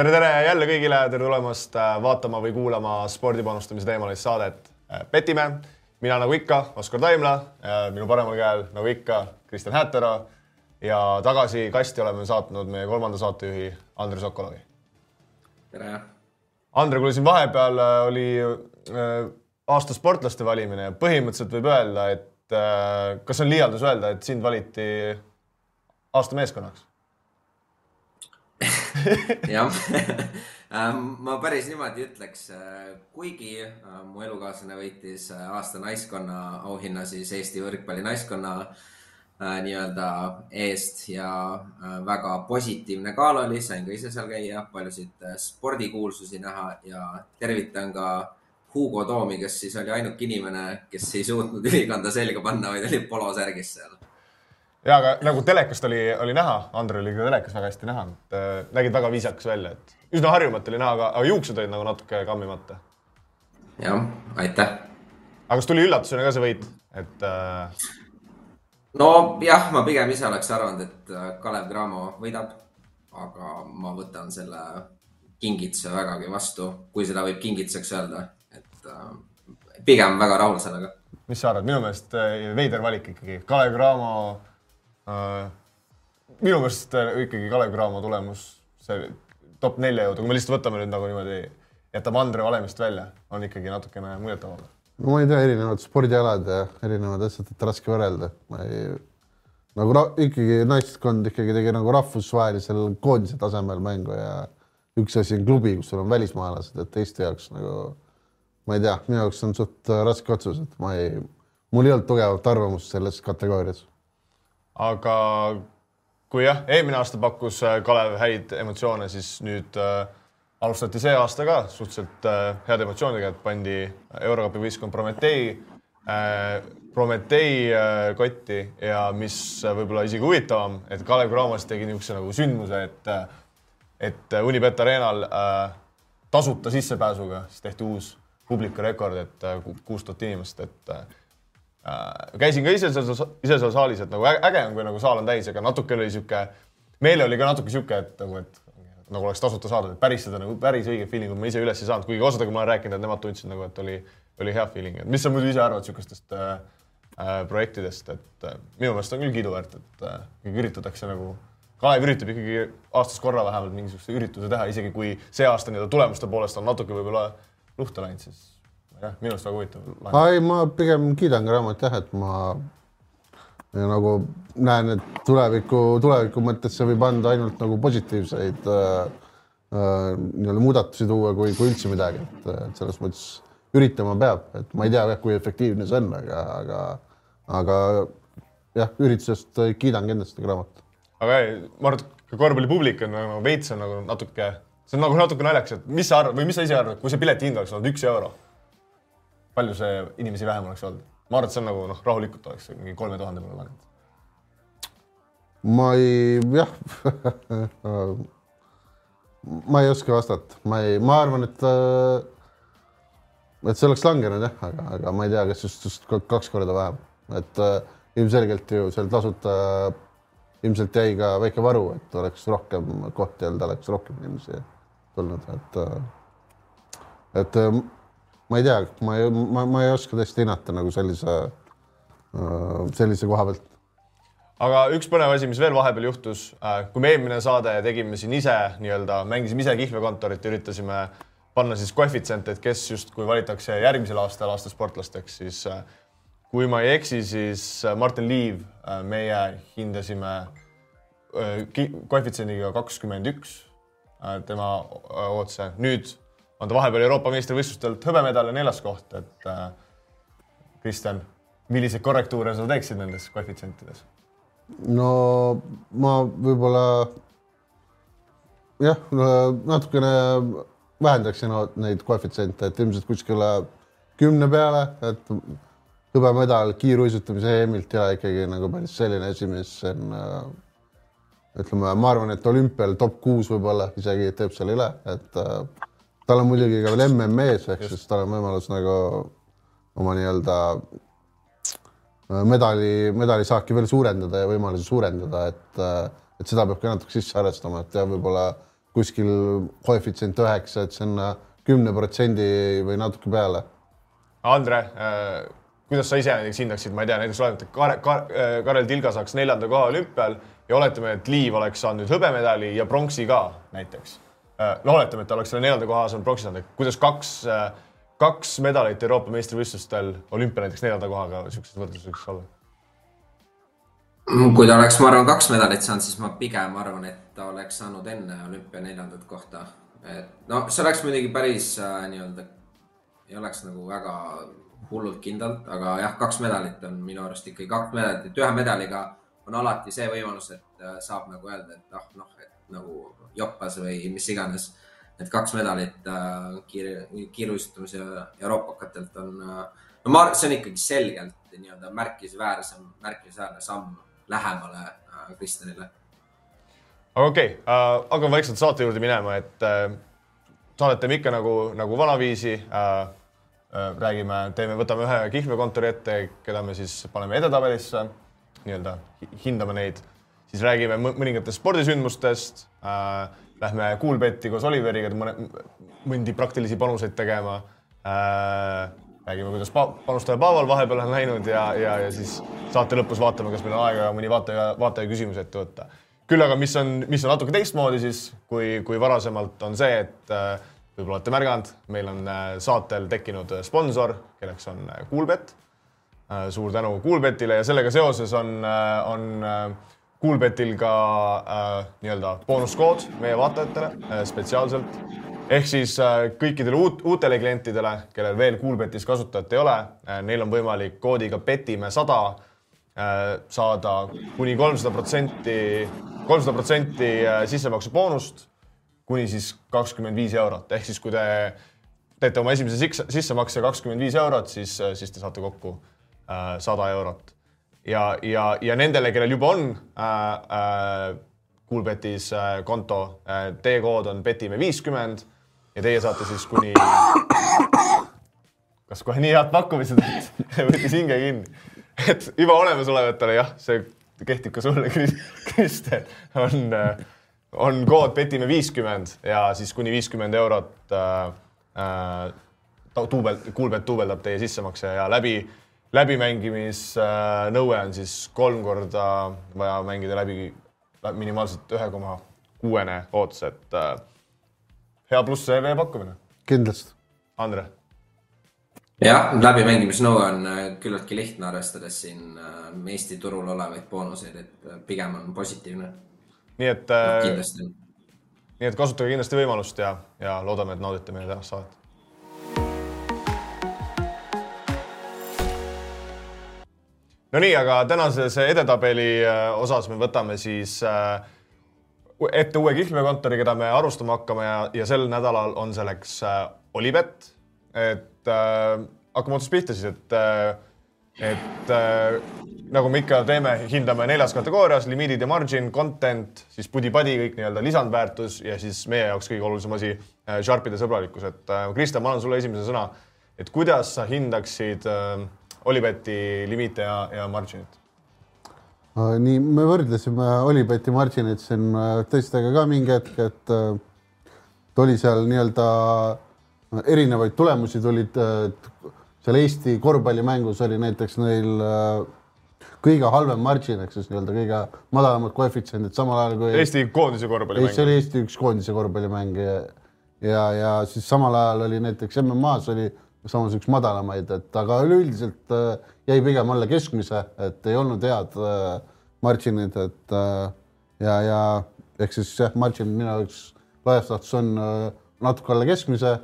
tere, tere jälle kõigile, tere tulemast äh, vaatama või kuulama spordipanustamise teemalist saadet äh, Petime. mina nagu ikka, Oskar Taimla, minu paremal käel nagu ikka Kristjan Häätero ja tagasi kasti oleme saatnud meie kolmanda saatejuhi Andres Okolovi. tere! Andre, kuule siin vahepeal äh, oli aasta sportlaste valimine ja põhimõtteliselt võib öelda, et kas on liialdus öelda, et sind valiti aasta meeskonnaks jah. Ähm, ma päris niimoodi ütleks, äh, kuigi äh, mu elukaaslane võitis äh, aasta naiskonna auhinna siis Eesti võrkpalli naiskonna nii-öelda eest ja väga positiivne gala oli, sain ka ise seal käia, paljusid spordikuulsusi näha ja tervitan ka Hugo Toomi, kes siis oli ainuke inimene, kes ei suutnud ülikonda selga panna, vaid oli polosärgis seal ja aga nagu telekast oli, oli näha, Andre oli ka telekas väga hästi näha, et äh, nägid väga viisakas välja, et üsna harjumatu oli näha, aga, aga juuksed olid nagu natuke kammimata. jah, aitäh. aga kas tuli üllatusena ka see võit, et äh...? nojah, ma pigem ise oleks arvanud, et äh, Kalev Cramo võidab, aga ma võtan selle kingituse vägagi vastu, kui seda võib kingituseks öelda, et äh, pigem väga rahul sellega. mis sa arvad, minu meelest äh, veider valik ikkagi, Kalev Cramo minu meelest äh, ikkagi Kalev Cramo tulemus, see top nelja jõuda, kui me lihtsalt võtame nüüd nagu niimoodi, jätame Andre valemist välja, on ikkagi natukene muljetavaldav. no ma ei tea, erinevad spordialad ja erinevad asjad, et raske võrrelda, ma ei nagu ikkagi naiskond ikkagi tegi nagu rahvusvahelisel koondise tasemel mängu ja üks asi on klubi, kus sul on välismaalased, et Eesti jaoks nagu ma ei tea, minu jaoks on suht raske otsus, et ma ei, mul ei olnud tugevat arvamust selles kategoorias aga kui jah, eelmine aasta pakkus äh, Kalev häid emotsioone, siis nüüd äh, alustati see aasta ka suhteliselt äh, heade emotsioonidega, et pandi Eurokapi võistkond Prometee äh,, Prometee äh, kotti. Ja mis võib-olla isegi huvitavam, et Kalev Cramos tegi niisuguse nagu sündmuse, et äh, et Unibet Arenal äh, tasuta sissepääsuga siis tehti uus publikurekord, et kuus tuhat inimest, et äh, Äh, käisin ka ise seal, ise seal saalis, et nagu äge on, kui nagu saal on täis, aga natuke oli sihuke, meele oli ka natuke sihuke, et nagu, et nagu oleks tasuta saadud, et päris seda nagu päris õige feelingut ma ise üles ei saanud, kuigi osadega ma olen rääkinud, et nemad tundsid nagu, et oli, oli hea feeling, et mis sa muidu ise arvad sihukestest äh, äh, projektidest, et äh, minu meelest on küll kiiduväärt, et äh, üritatakse nagu, Kalev üritab ikkagi aastas korra vähemalt mingisuguse ürituse teha, isegi kui see aasta nii-öelda tulemuste poolest on natuke võib-olla luhta läinud, siis jah, minu arust väga huvitav. ei, ma pigem kiidan ka raamat jah, et ma ja nagu näen, et tuleviku, tuleviku mõttes see võib anda ainult nagu positiivseid äh, äh, nii-öelda muudatusi tuua, kui, kui üldse midagi, et selles mõttes üritama peab, et ma ei tea jah, kui efektiivne see on, aga, aga, aga jah, üritusest kiidan kindlasti ka raamatut. aga ei, ma arvan, et korvpallipublik on nagu veits on nagu natuke, see on nagu natuke naljakas, et mis sa arvad või mis sa ise arvad, kui see pileti hind oleks olnud üks euro palju see inimesi vähem oleks olnud? ma arvan, et see on nagu noh, rahulikult oleks mingi kolme tuhande peale langenud. ma ei, jah ma ei oska vastata, ma ei, ma arvan, et et see oleks langenud jah, aga, aga ma ei tea, kas just, just kaks korda vähem, et äh, ilmselgelt ju seal tasuta ilmselt jäi ka väike varu, et oleks rohkem kohti olnud, oleks rohkem inimesi tulnud, et et ma ei tea, ma ei, ma, ma ei oska tõesti hinnata nagu sellise, äh, sellise koha pealt. aga üks põnev asi, mis veel vahepeal juhtus, äh, kui me eelmine saade tegime siin ise nii-öelda, mängisime ise kihlvekontorit, üritasime panna siis koefitsiente, et kes justkui valitakse järgmisel aastal aastasportlasteks, siis äh, kui ma ei eksi, siis Martin Liiv, meie hindasime koefitsiendiga kakskümmend üks tema otse. nüüd on ta vahepeal Euroopa meistrivõistlustelt hõbemedal ja neljas koht, et äh, Kristjan, milliseid korrektuure sa teeksid nendes koefitsientides? no ma võib-olla jah, natukene vähendaksin neid koefitsiente, et ilmselt kuskile kümne peale, et hõbemedal kiiruisutamise EM-ilt ja ikkagi nagu päris selline asi, mis on äh, ütleme, ma arvan, et olümpial top kuus võib-olla isegi teeb selle üle, et äh, tal on muidugi ka veel MM-ees ehk siis tal on võimalus nagu oma nii-öelda äh, medali, medalisaaki veel suurendada ja võimalusi suurendada, et, äh, et seda peab ka natuke sisse arvestama, et jah, võib-olla kuskil koefitsient üheksa, et sinna kümne protsendi või natuke peale. Andre äh,, kuidas sa ise näiteks hindaksid, ma ei tea, näiteks oletame, et Kar-, Kar-, Karel Tilga saaks neljanda koha olümpial ja oletame, et Liiv oleks saanud nüüd hõbemedali ja pronksi ka näiteks. No oletame, et ta oleks selle neljanda koha saanud pronksi saanud, kuidas kaks, kaks medalit Euroopa meistrivõistlustel olümpia näiteks neljanda kohaga siukses võrdluses võiks olla? kui ta oleks, ma arvan, kaks medalit saanud, siis ma pigem arvan, et ta oleks saanud enne olümpia neljandat kohta. et no see oleks muidugi päris äh, nii-öelda, ei oleks nagu väga hullult kindlalt, aga jah, kaks medalit on minu arust ikkagi kaks medalit, et ühe medaliga on alati see võimalus, et äh, saab nagu öelda, et ah noh, et nagu joppas või mis iganes. et kaks medalit äh, kiir, kiiruisutamise euroopakatelt on äh,, no ma arvan, see on ikkagi selgelt nii-öelda märkimisväärsem, märkimisväärne samm lähemale äh, Kristjanile. okei okay, äh,, hakkame vaikselt saate juurde minema, et äh, saadetame ikka nagu, nagu vanaviisi äh, räägime, teeme, võtame ühe kihlveokontori ette, keda me siis paneme edetabelisse, nii-öelda hindame neid, siis räägime mõningatest spordisündmustest äh,. Lähme Kuulbetti koos Oliveriga mõne, mõndi praktilisi panuseid tegema äh, räägime, kuidas pa panustaja Pavel vahepeal on läinud ja, ja, ja siis saate lõpus vaatame, kas meil on aega mõni vaataja, vaataja küsimus ette võtta. küll aga, mis on, mis on natuke teistmoodi siis, kui, kui varasemalt on see, et äh, võib-olla olete märganud, meil on äh, saatel tekkinud sponsor, kelleks on Kuulbett. Äh, suur tänu Kuulbettile ja sellega seoses on, on Kuulbetil ka nii-öelda boonuskood meie vaatajatele spetsiaalselt ehk siis äh, kõikidele uut, uutele klientidele, kellel veel Coolbetis kasutajat ei ole, äh, neil on võimalik koodiga petime sada äh, saada kuni kolmsada protsenti, kolmsada protsenti sissemaksu boonust kuni siis kakskümmend viis eurot, ehk siis kui te teete oma esimese sissemakse kakskümmend viis eurot, siis, siis te saate kokku sada eurot. Ja, ja, ja nendele, kellel juba on äh, äh, Coolbetis äh, konto äh,, teekood on petime viiskümmend ja teie saate siis kuni, kas kohe nii head pakkumised, et võttis hinge kinni. et juba olemasolevatele jah, see kehtib ka sulle, Kristjan, on, on kood petime viiskümmend ja siis kuni viiskümmend eurot äh, äh, duubel, Kuulbet duubeldab teie sissemakse ja läbi, läbimängimisnõue äh, on siis kolm korda vaja mängida läbi minimaalselt ühe koma kuuene ootus, et äh, hea pluss CV pakkumine. kindlasti. Andre. jah, läbimängimisnõue on äh, küllaltki lihtne, arvestades siin äh, Eesti turul olevaid boonuseid, et pigem on positiivne. nii et no,. kindlasti. nii et kasutage kindlasti võimalust ja, ja loodame, et naudite meie tänast saadet. Nonii, aga tänases edetabeli osas me võtame siis äh, ette uue kihlveokontori, keda me arustama hakkame ja, ja sel nädalal on selleks äh, Olipet. et äh, hakkame otsast pihta siis, et äh,, et äh, nagu me ikka teeme, hindame neljas kategoorias limiidid ja margin, content, siis pudi-padi kõik nii-öelda lisandväärtus ja siis meie jaoks kõige olulisem asi äh,, Sharpide sõbralikkus, et äh, Kristjan, ma annan sulle esimese sõna. et kuidas sa hindaksid äh, Olipeti limiite ja, ja margin'it? Äh, nii, me võrdlesime Olibeti marginit siin äh, teistega ka mingi hetk, et äh, oli seal nii-öelda erinevaid tulemusi tulid, seal Eesti korvpallimängus oli näiteks neil kõige halvem margin ehk siis nii-öelda kõige madalamad koefitsiendid samal ajal kui Eesti koondise korvpallimäng. see oli Eesti üks koondise korvpallimäng ja, ja, ja siis samal ajal oli näiteks MM-as oli samas üks madalamaid, et aga üleüldiselt äh, jäi pigem alla keskmise, et ei olnud head äh, marginid, et äh, ja, ja ehk siis jah, margin minu jaoks laias laastus on natuke alla keskmise,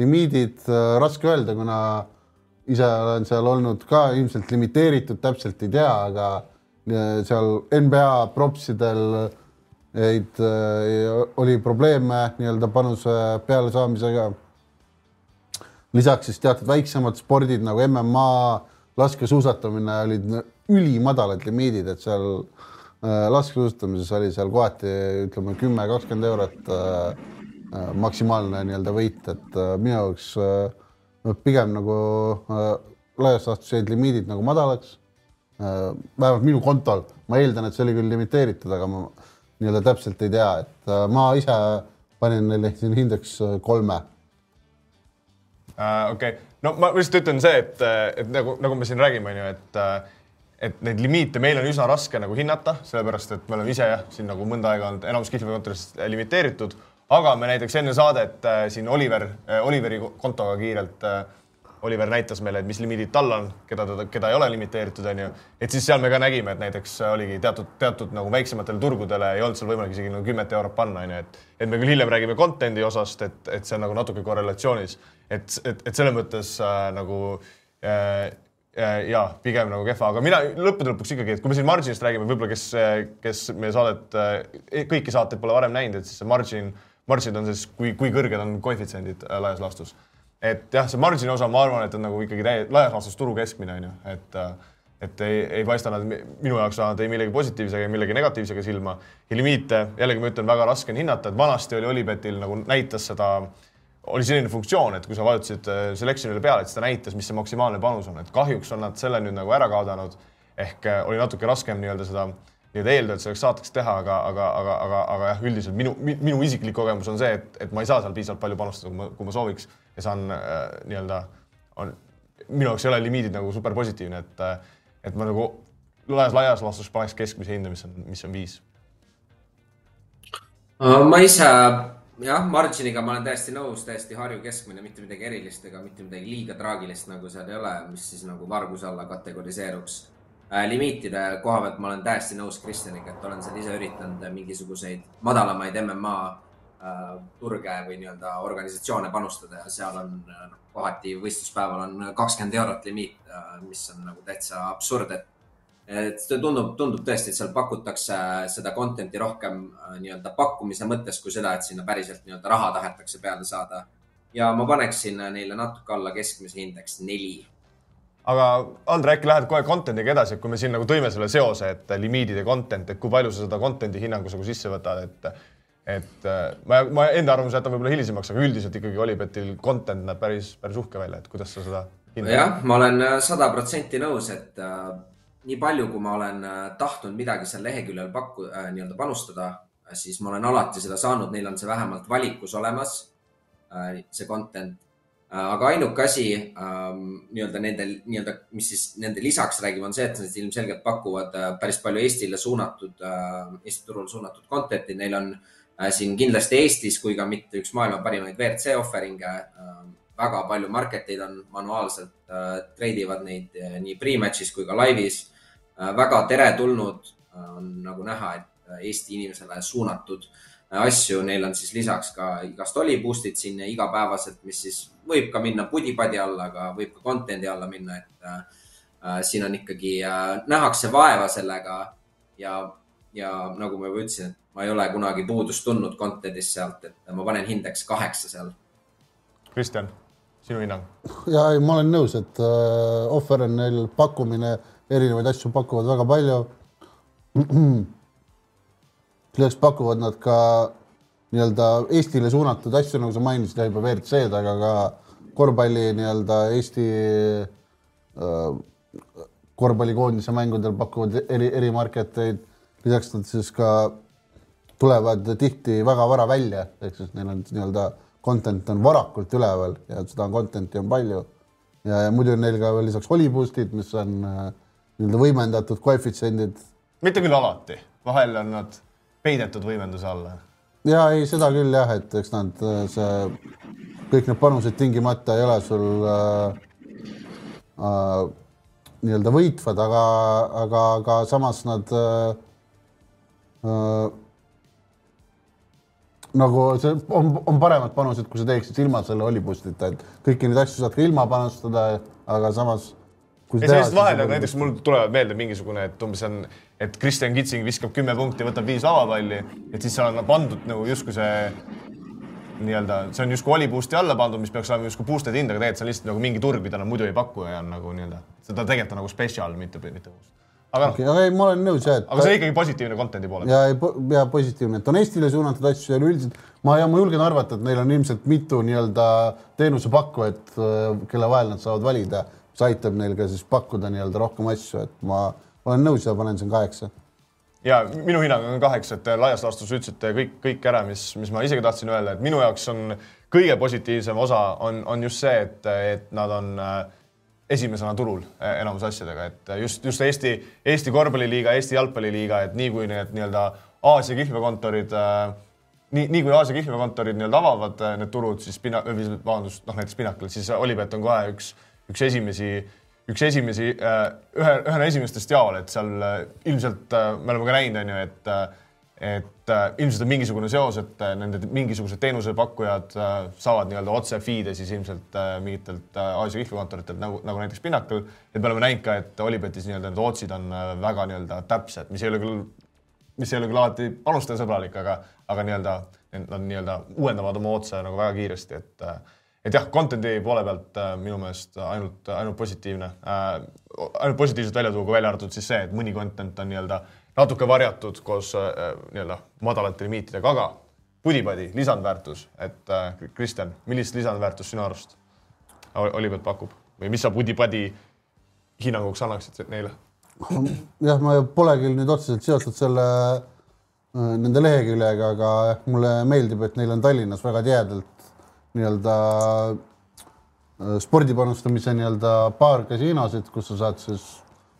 limiidid raske öelda, kuna ise olen seal olnud ka ilmselt limiteeritud, täpselt ei tea, aga seal NBA propsidel neid oli probleeme nii-öelda panuse pealesaamisega lisaks siis teatud väiksemad spordid nagu MMA, laskesuusatamine olid ülimadalad limiidid, et seal äh, laskesuusatamises oli seal kohati ütleme kümme, kakskümmend eurot äh, äh, maksimaalne nii-öelda võit, et äh, minu jaoks äh, pigem nagu äh, laias laastus jäid limiidid nagu madalaks äh,. vähemalt minu kontol, ma eeldan, et see oli küll limiteeritud, aga ma nii-öelda täpselt ei tea, et äh, ma ise panin neile siin hindeks äh, kolme. Okei okay., no ma lihtsalt ütlen see, et, et nagu, nagu me siin räägime, on ju, et et neid limiite meil on üsna raske nagu hinnata, sellepärast et me oleme ise jah, siin nagu mõnda aega olnud enamus kihlveokontoris limiteeritud, aga me näiteks enne saadet äh, siin Oliver äh,, Oliveri kontoga kiirelt äh, Oliver näitas meile, et mis limiidid tal on, keda ta, keda ei ole limiteeritud, onju. et siis seal me ka nägime, et näiteks oligi teatud, teatud nagu väiksematele turgudele ei olnud seal võimalik isegi nagu kümmet eurot panna, onju, et et me küll hiljem räägime content'i osast, et, et see on nagu natuke korrelatsioonis, et, et, et selles mõttes äh, nagu äh, äh ja pigem nagu kehva, aga mina lõppude lõpuks ikkagi, et kui me siin margin'ist räägime, võib-olla kes, kes meie saadet, äh, kõiki saateid pole varem näinud, et siis see margin, margin on siis, kui, kui kõrged on koefitsiendid äh, laias laastus et jah, see margin'i osa, ma arvan, et on nagu ikkagi täie-, laias laastus turu keskmine on ju, et et ei, ei paista nad minu jaoks vähemalt ei millegi positiivsega ega millegi negatiivsega silma. ja limiite, jällegi ma ütlen, väga raske on hinnata, et vanasti oli Olipetil nagu näitas seda, oli selline funktsioon, et kui sa vajutasid äh, selection'ile peale, et ta näitas, mis see maksimaalne panus on, et kahjuks on nad selle nüüd nagu ära kaotanud. ehk äh, oli natuke raskem nii-öelda seda nii-öelda eeltööd selleks saateks teha, aga, aga, aga, aga, aga jah, üldiselt minu, minu isiklik kogemus on see, et, et ma ei saa seal piisavalt palju panustada, kui ma, kui ma sooviks ja saan äh, nii-öelda, on, minu jaoks ei ole limiidid nagu super positiivne, et, äh, et ma nagu laias, laias laastus paneks keskmise hinda, mis on, mis on viis. Äh, ma ise jah, margin'iga ma olen täiesti nõus, täiesti Harju keskmine, mitte midagi erilist ega mitte midagi liiga traagilist nagu seal ei ole, mis siis nagu varguse alla kategoriseeruks. Limiitide koha pealt ma olen täiesti nõus Kristjaniga, et olen seal ise üritanud mingisuguseid madalamaid MMA Äh, turge või nii-öelda organisatsioone panustada ja seal on noh, kohati võistluspäeval on kakskümmend eurot limiit, äh, mis on nagu täitsa absurd, et et tundub, tundub tõesti, et seal pakutakse seda content'i rohkem nii-öelda pakkumise mõttes kui seda, et sinna päriselt nii-öelda raha tahetakse peale saada. ja ma paneksin neile natuke alla keskmise indeks neli. Aga Andre, äkki lähed kohe content'iga edasi, et kui me siin nagu tõime selle seose, et limiidid ja content, et kui palju sa seda content'i hinnangus nagu sisse võtad, et et äh, ma, ma enda arvamuse jätan võib-olla hilisemaks, aga üldiselt ikkagi Olipetil content näeb päris, päris uhke välja, et kuidas sa seda hindad? jah, ma olen äh, sada protsenti nõus, et äh, nii palju, kui ma olen äh, tahtnud midagi seal leheküljel pakku- äh,, nii-öelda panustada, siis ma olen alati seda saanud, neil on see vähemalt valikus olemas äh,, see content äh,. Aga ainuke asi äh, nii-öelda nendel, nii-öelda, mis siis nende lisaks räägib, on see, et nad ilmselgelt pakuvad äh, päris palju Eestile suunatud äh,, Eesti turule suunatud content'i, neil on äh, Äh, siin kindlasti Eestis kui ka mitte üks maailma parimaid WRC offering'e. Äh, väga palju market eid on manuaalselt, äh, treidivad neid nii pre-match'is kui ka laivis. väga teretulnud on nagu näha, et Eesti inimesele suunatud asju, neil on siis lisaks ka igast oli boost'id siin igapäevaselt, mis siis võib ka minna pudi-padi alla, aga võib ka content'i alla minna, et äh, siin on ikkagi äh,, nähakse vaeva sellega ja, ja nagu ma juba ütlesin, et ma ei ole kunagi puudust tundnud content'ist sealt, et ma panen hindeks kaheksa seal. Kristjan, sinu hinnang? ja ei, ma olen nõus, et äh, offer on neil pakkumine, erinevaid asju pakuvad väga palju. lisaks pakuvad nad ka nii-öelda Eestile suunatud asju, nagu sa mainisid juba WRC-d, aga ka korvpalli nii-öelda Eesti äh, korvpallikoondise mängudel pakuvad eri, eri market eid. lisaks nad siis ka tulevad tihti väga vara välja, ehk siis neil on nii-öelda content on varakult üleval ja seda content'i on palju. ja, ja muidu on neil ka veel lisaks holiboost'id, mis on äh, nii-öelda võimendatud koefitsiendid. mitte küll alati, vahel on nad peidetud võimenduse alla. ja ei, seda küll jah, et eks nad äh, see, kõik need panused tingimata ei ole sul äh, äh, nii-öelda võitvad, aga, aga, aga samas nad äh, äh, nagu see on, on paremad panused, kui sa teeksid ilma selle olipustita, et kõiki neid asju saad ka ilma panustada, aga samas. ja sellist vahel on näiteks mul tulevad meelde mingisugune, et umbes on, et Kristjan Kitsing viskab kümme punkti, võtab viis lavapalli, et siis seal on pandud nagu justkui see nii-öelda, see on justkui oli boost'i alla pandud, mis peaks olema justkui boosted hind, aga tegelikult see on lihtsalt nagu mingi turg, mida nad muidu ei paku ja on nagu nii-öelda, seda tegelikult on nagu spetsial, mitte, mitte boost aga okay, aga ei, ma olen nõus jah, aga see on ikkagi positiivne content'i poole pealt. ja, ja positiivne, et on Eestile suunatud asju ja üleüldiselt ma ja ma julgen arvata, et neil on ilmselt mitu nii-öelda teenusepakkujat, äh, kelle vahel nad saavad valida, mis aitab neil ka siis pakkuda nii-öelda rohkem asju, et ma olen nõus ja panen siin kaheksa. ja minu hinnang on kaheksa, et laias laastus ütlesite kõik, kõik ära, mis, mis ma isegi tahtsin öelda, et minu jaoks on kõige positiivsem osa on, on just see, et, et nad on äh, esimesena turul äh, enamus asjadega, et just, just Eesti, Eesti korvpalliliiga, Eesti jalgpalliliiga, et nii kui need nii-öelda Aasia kihlveokontorid äh, nii, nii kui Aasia kihlveokontorid nii-öelda avavad need turud, siis Pina-, vabandust, noh näiteks Pinnacle, siis Olipet on kohe üks, üks esimesi üks esimesi, äh, ühe, ühena esimestest jaol, et seal äh, ilmselt äh, me oleme ka näinud, on ju, et et ilmselt on mingisugune seos, et nende mingisugused teenusepakkujad saavad nii-öelda otse feed'e siis ilmselt mingitelt Aasia kihlveokontoritelt nagu, nagu näiteks Pinnacle. et me oleme näinud ka, et Olipetis nii-öelda need otsid on väga nii-öelda täpsed, mis ei ole küll, mis ei ole küll alati panustajasõbralik, aga, aga nii-öelda nad nii-öelda uuendavad oma otse nagu väga kiiresti, et et jah, content'i poole pealt äh, minu meelest ainult, ainult positiivne äh,, ainult positiivselt välja tuua, kui välja arvatud siis see, et mõni content on nii-öelda natuke varjatud koos äh, nii-öelda madalate limiitidega, aga pudi-padi, lisandväärtus, et äh, Kristjan, millist lisandväärtust sinu arust Olipet pakub või mis sa pudi-padi hinnanguks annaksid neile? jah, ma pole küll nüüd otseselt seotud selle äh, nende leheküljega, aga mulle meeldib, et neil on Tallinnas väga tihedalt nii-öelda äh, spordi panustamise nii-öelda paar kasiinosid, kus sa saad siis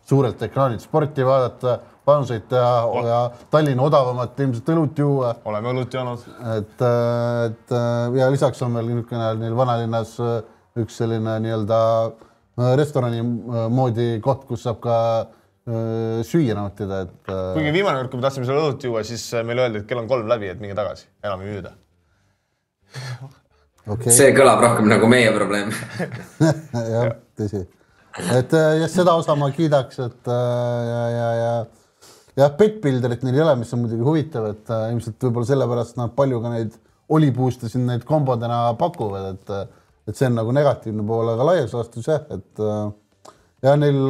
suurelt ekraanilt sporti vaadata, panuseid teha Ol ja Tallinna odavamat ilmselt õlut juua. oleme õlut joonud. et, äh, et äh, ja lisaks on veel niisugune neil vanalinnas üks selline nii-öelda restorani moodi koht, kus saab ka süüa nautida, et. kuigi viimane kord, kui me tahtsime seal õlut juua, siis meile öeldi, et kell on kolm läbi, et minge tagasi, enam ei müüda okay.. see kõlab rohkem nagu meie probleem jah, tõsi. et äh, jah, seda osa ma kiidaks, et äh, ja, ja, ja jah, Betbuilderit neil ei ole, mis on muidugi huvitav, et äh, ilmselt võib-olla sellepärast nad palju ka neid olipuuste siin neid kombodena pakuvad, et, et see on nagu negatiivne pool, aga laias laastus jah, et ja neil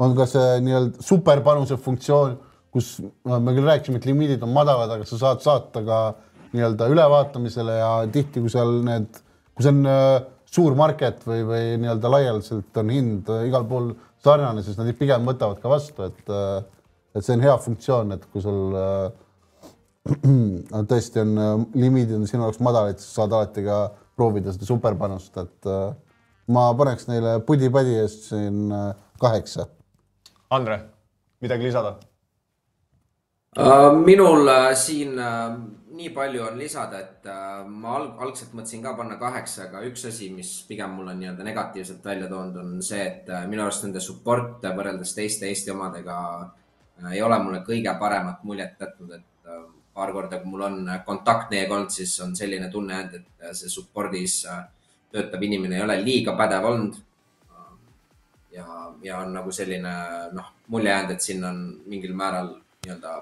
on ka see nii-öelda superpanuse funktsioon, kus me küll rääkisime, et limiidid on madalad, aga sa saad saata ka nii-öelda ülevaatamisele ja tihti, kui seal need, kui see on äh, suur market või, või nii-öelda laialdaselt on hind äh, igal pool sarnane, siis nad pigem võtavad ka vastu, et äh, et see on hea funktsioon, et kui sul tõesti on limiidid on sinu jaoks madalad, siis saad alati ka proovida seda superpanust, et ma paneks neile pudi-padi eest siin kaheksa. Andre, midagi lisada? minul siin nii palju on lisada, et äh, ma alg algselt mõtlesin ka panna kaheksa, aga üks asi, mis pigem mul on nii-öelda negatiivselt välja toonud, on see, et äh, minu arust nende support võrreldes teiste Eesti omadega äh, ei ole mulle kõige paremat muljet jätnud, et paar korda, kui mul on kontakt neiega olnud, siis on selline tunne jäänud, et see support'is töötav inimene ei ole liiga pädev olnud. ja, ja on nagu selline noh, mulje jäänud, et siin on mingil määral nii-öelda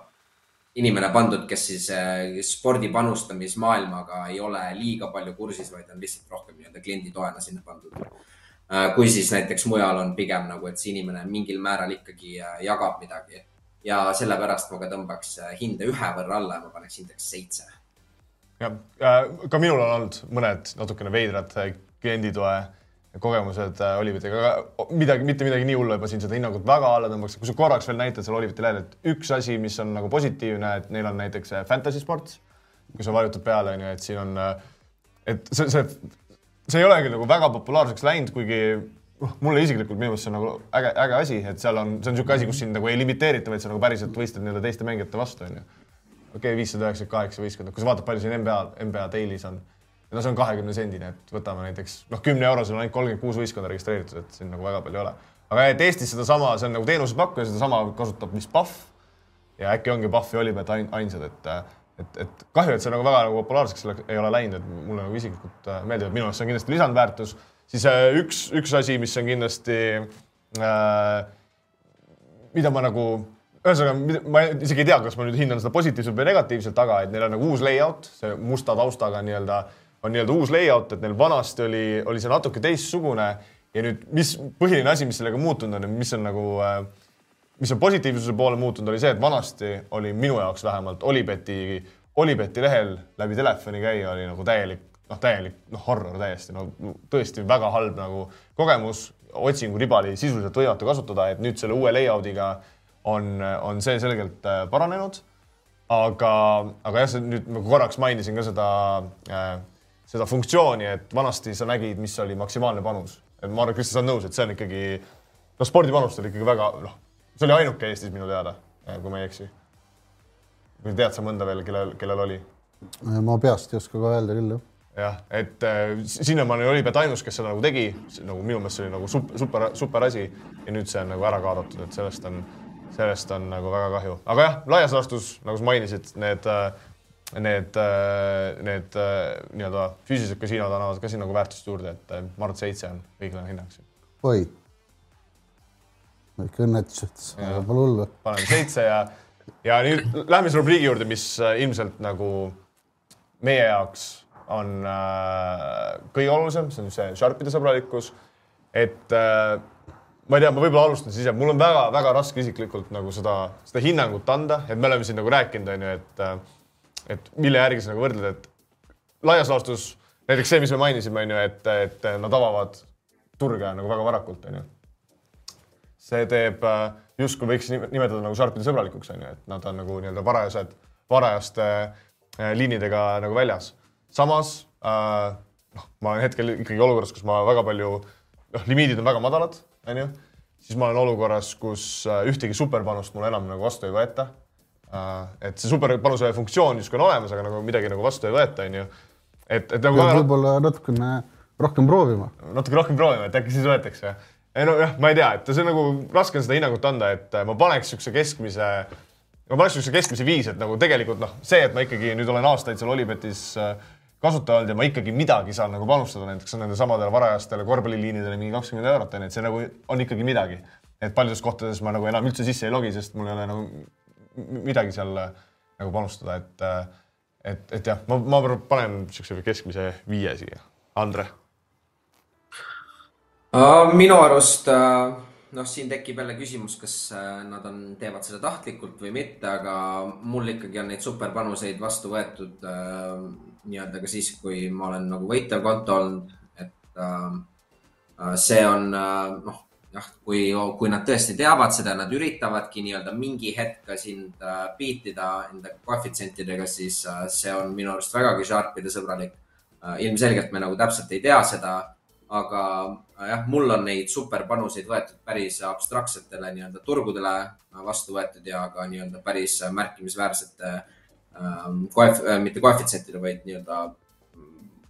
inimene pandud, kes siis äh, spordi panustamismaailmaga ei ole liiga palju kursis, vaid on lihtsalt rohkem nii-öelda kliendi toena sinna pandud. Äh, kui siis näiteks mujal on pigem nagu, et see inimene mingil määral ikkagi äh, jagab midagi ja sellepärast ma ka tõmbaks hinde ühe võrra alla ja ma paneks hindeks seitse. jah, ka minul on olnud mõned natukene veidrad klienditoe kogemused äh, Olivetiga, aga midagi, mitte midagi nii hullu, et ma siin seda hinnangut väga alla tõmbaks. kui sa korraks veel näitad seal Oliveti lehel, et üks asi, mis on nagu positiivne, et neil on näiteks äh, fantasy sports, kui sa vajutad peale, on ju, et siin on, äh, et see, see, see ei ole küll nagu väga populaarseks läinud, kuigi noh, mulle isiklikult minu meelest see on nagu äge, äge asi, et seal on, see on niisugune asi, kus sind nagu ei limiteerita, vaid sa nagu päriselt võistled nii-öelda teiste mängijate vastu, on ju. okei okay,, viissada üheksakümmend kaheksa võistkonda, kui sa vaatad, palju siin NBA, NBA Daily's on no see on kahekümne sendine, et võtame näiteks noh, kümne eurosel on ainult kolmkümmend kuus võistkonda registreeritud, et siin nagu väga palju ei ole. aga et Eestis sedasama, see on nagu teenusepakkuja, sedasama kasutab vist Pahv ja äkki ongi Pahv ja Olipet ainsad, et et, et kahju, et see nagu väga nagu populaarseks ei ole läinud, et mulle nagu isiklikult äh, meeldib, minu arust see on kindlasti lisandväärtus. siis äh, üks, üks asi, mis on kindlasti äh,, mida ma nagu ühesõnaga, ma isegi ei tea, kas ma nüüd hindan seda positiivselt või negatiivselt, aga et neil on nagu uus layout, see musta taustaga nii-öelda äh, on nii-öelda uus layout, et neil vanasti oli, oli see natuke teistsugune. Ja nüüd, mis põhiline asi, mis sellega muutunud on mis on nagu, äh, mis on positiivsuse poole muutunud, oli see, et vanasti oli minu jaoks vähemalt Olibeti, Olibeti lehel läbi telefoni käia oli nagu täielik, noh, täielik noh, horror täiesti, no tõesti väga halb nagu kogemus, otsinguriba oli sisuliselt võimatu kasutada, et nüüd selle uue layout'iga on, on see selgelt äh, paranenud. aga, aga jah, nüüd ma korraks mainisin ka seda äh, seda funktsiooni, et vanasti sa nägid, mis oli maksimaalne panus. et ma arvan, Kristjan, sa oled nõus, et see on ikkagi, noh, spordipanust oli ikkagi väga, noh, see oli ainuke Eestis minu teada, kui ma ei eksi. või tead sa mõnda veel, kellel, kellel oli? ma peast ei oska ka öelda küll, jah. jah, et äh, sinnamaani oli Peet ainus, kes seda nagu tegi, nagu minu meelest see oli nagu super, super, super asi ja nüüd see on nagu ära kaotatud, et sellest on, sellest on nagu väga kahju. aga jah, laias laastus, nagu sa mainisid, need äh, need, äh, need äh, nii-öelda füüsilised kasiinod annavad ka siin nagu väärtust juurde, et äh, ma arvan, et seitse on õiglane hinnang siin. oi. kõik õnnetused, pole hullu. paneme seitse ja, ja nüüd lähme siis rubriigi juurde, mis ilmselt nagu meie jaoks on äh, kõige olulisem, see on see Sharpide sõbralikkus. et äh, ma ei tea, ma võib-olla alustan siis ise, mul on väga-väga raske isiklikult nagu seda, seda hinnangut anda, et me oleme siin nagu rääkinud, on ju, et äh, et mille järgi sa nagu võrdled, et laias laastus näiteks see, mis me mainisime, on ju, et, et nad avavad turge nagu väga varakult, on ju. see teeb äh, justkui võiks nimetada nagu Sharpide sõbralikuks, on ju, et nad on nagu nii-öelda varajased, varajaste äh, liinidega nagu väljas. samas äh, noh, ma olen hetkel ikkagi olukorras, kus ma väga palju, noh, limiidid on väga madalad, on ju, siis ma olen olukorras, kus ühtegi superpanust mul enam nagu vastu ei võeta Äh, et see superpanuse funktsioon justkui on olemas, aga nagu midagi nagu vastu ei võeta, onju. et, et nagu. võib-olla natukene rohkem proovima. natuke rohkem proovima, et äkki siis võetakse. ei no jah, ma ei tea, et see on nagu raske on seda hinnangut anda, et ma paneks siukse keskmise, ma paneks siukse keskmise viis, et nagu tegelikult noh, see, et ma ikkagi nüüd olen aastaid seal Olipetis äh, kasutaja olnud ja ma ikkagi midagi saan nagu panustada, näiteks nende samadele varajastele korvpalliliinidele mingi kakskümmend eurot onju, et see nagu on ikkagi midagi. et paljudes kohtades ma nagu enam üldse sisse ei logi, sest mul ei ole nagu midagi seal äh, nagu panustada, et, äh, et, et jah, ma, ma panen niisuguse keskmise viie siia. Andre? minu arust noh, siin tekib jälle küsimus, kas äh, nad on, teevad seda tahtlikult või mitte, aga mul ikkagi on neid superpanuseid vastu võetud äh, nii-öelda ka siis, kui ma olen nagu võitev konto olnud, et äh, see on noh jah, kui, kui nad tõesti teavad seda, nad üritavadki nii-öelda mingi hetk ka sind äh, beatida enda koefitsientidega, siis äh, see on minu arust vägagi Sharpide sõbralik äh,. ilmselgelt me nagu täpselt ei tea seda, aga jah, mul on neid superpanuseid võetud päris abstraktsetele nii-öelda turgudele vastu võetud ja ka nii-öelda päris märkimisväärsete äh, koef-, mitte koefitsientide, vaid nii-öelda